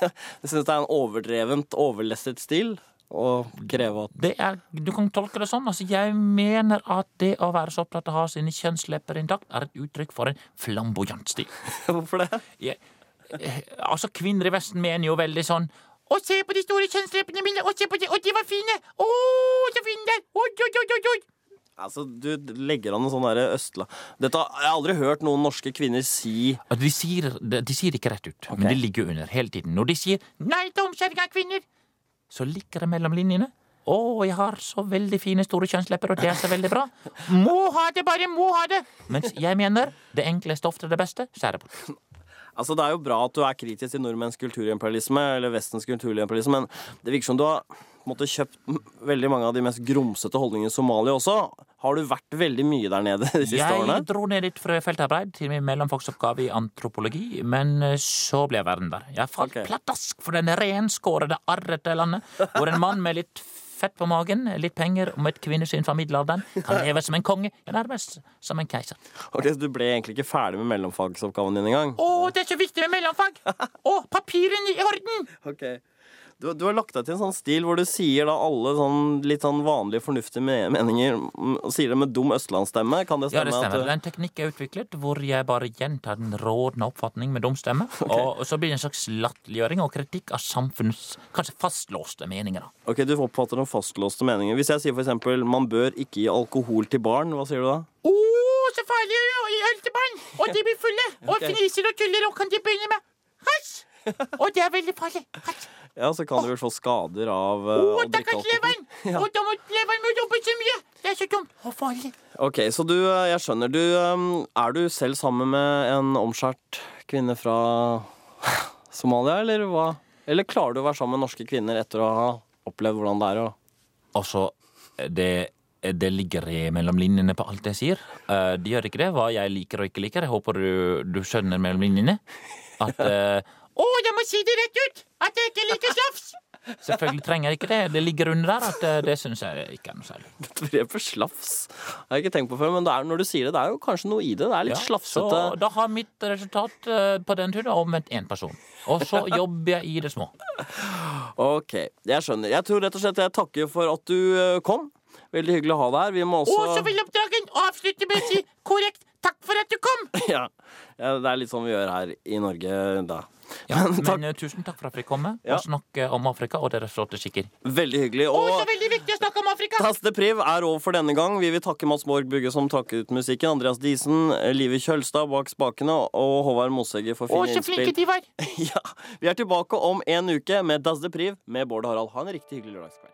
<laughs> du syns det er en overdrevent, overlesset stil å kreve at Det er, du kan tolke det sånn. Altså, jeg mener at det å være så opptatt av å ha sine kjønnslepper intakt, er et uttrykk for en flamboyant stil. <laughs> Hvorfor det? Jeg, eh, altså, kvinner i Vesten mener jo veldig sånn å, se på de store kjønnsleppene mine! Og se på de! og de var fine! Å, så fine der! Oi, oi, oi, oi, oi! Altså, Du legger an en sånn derre østla... Dette har jeg aldri hørt noen norske kvinner si de, sier, de, de sier det ikke rett ut, men det ligger under hele tiden. Når de sier 'nei til omskjæring av kvinner', så ligger det mellom linjene. 'Å, jeg har så veldig fine, store kjønnslepper, og det er så veldig bra'. <laughs> Må ha det, bare må ha det! Mens jeg mener det enkleste ofte er det beste. Skjære bort. Altså, Det er jo bra at du er kritisk til nordmenns kulturimperialisme, eller Vestens kulturimperialisme, men det virker som du har måtte, kjøpt veldig mange av de mest grumsete holdningene i Somalia også. Har du vært veldig mye der nede de siste årene? Jeg dro ned litt fra feltarbeid til min mellomfagsoppgave i antropologi, men eh, så ble jeg værende der. Jeg falt okay. pladask for den renskårede, arrete landet, hvor en mann med litt fett på magen, litt penger og med et kvinnesyn fra middelalderen kan leve som en konge, ja, nærmest som en keiser. Ok, så Du ble egentlig ikke ferdig med mellomfagsoppgaven din engang? Å, det er så viktig med mellomfag! Å, papirene i orden! Ok. Du, du har lagt deg til en sånn stil hvor du sier da alle sånn litt sånn vanlige, fornuftige meninger mm, og sier det med dum østlandsstemme. Kan det Ja, det stemmer. Det er en teknikk jeg har utviklet hvor jeg bare gjentar den rådende oppfatning med dum stemme. <laughs> Og så blir det en slags latterliggjøring og kritikk av samfunnets kanskje fastlåste meninger. da. ok, du oppfatter noen fastlåste meninger. Hvis jeg sier eksempel man bør ikke gi alkohol til barn, hva sier du da? Oh, så farlig å gi øl til barn! Og de blir fulle! Og <laughs> fniser og tuller og kan de begynne med hasj! <laughs> Og det er veldig farlig. Hasj. Ja, så kan du vel få skader av uh, Å, drikke alkohol. <laughs> Ja. Og da må leveren må jobbe så mye! Det er så dumt og farlig. Ok, så du, uh, jeg skjønner. Du, um, er du selv sammen med en omskjært kvinne fra <laughs> Somalia, eller hva? Eller klarer du å være sammen med norske kvinner etter å ha opplevd hvordan det er å Altså, det, det ligger i mellom linjene på alt jeg sier. De Det gjør ikke det, hva jeg liker og ikke liker. Jeg håper du, du skjønner mellom linjene. At <laughs> eh, Å, jeg må si det rett ut! At jeg ikke liker slafs! <laughs> Selvfølgelig trenger jeg ikke det. Det ligger under der at eh, det syns jeg ikke er noe særlig. <laughs> Begrepet slafs har jeg ikke tenkt på før, men det er, når du sier det, det er jo kanskje noe i det. Det er litt Ja, slafsete. Så da har mitt resultat eh, på den turen omvendt én person. Og så <laughs> jobber jeg i det små. Ok, jeg skjønner. Jeg tror rett og slett jeg takker for at du uh, kom. Veldig hyggelig å ha deg her. Vi må også Og så vil oppdragen avslutte med å si korrekt takk for at du kom! <laughs> Ja. ja, det er litt sånn vi gjør her i Norge da. Ja, Men takk. men eh, tusen takk for at vi kom med Ja. og snakke om Afrika og deres flotte skikker. Veldig hyggelig. Og veldig viktig å snakke om Afrika! Taste Priv er over for denne gang. Vi vil takke Mats Borg Bugge som takket ut musikken, Andreas Diesen, Live Kjølstad bak spakene og Håvard Mosegger for Å, fine så flinke de var! <laughs> Ja, Vi er tilbake om en uke med Das de Priv med Bård Harald. Ha en riktig hyggelig lørdagskveld.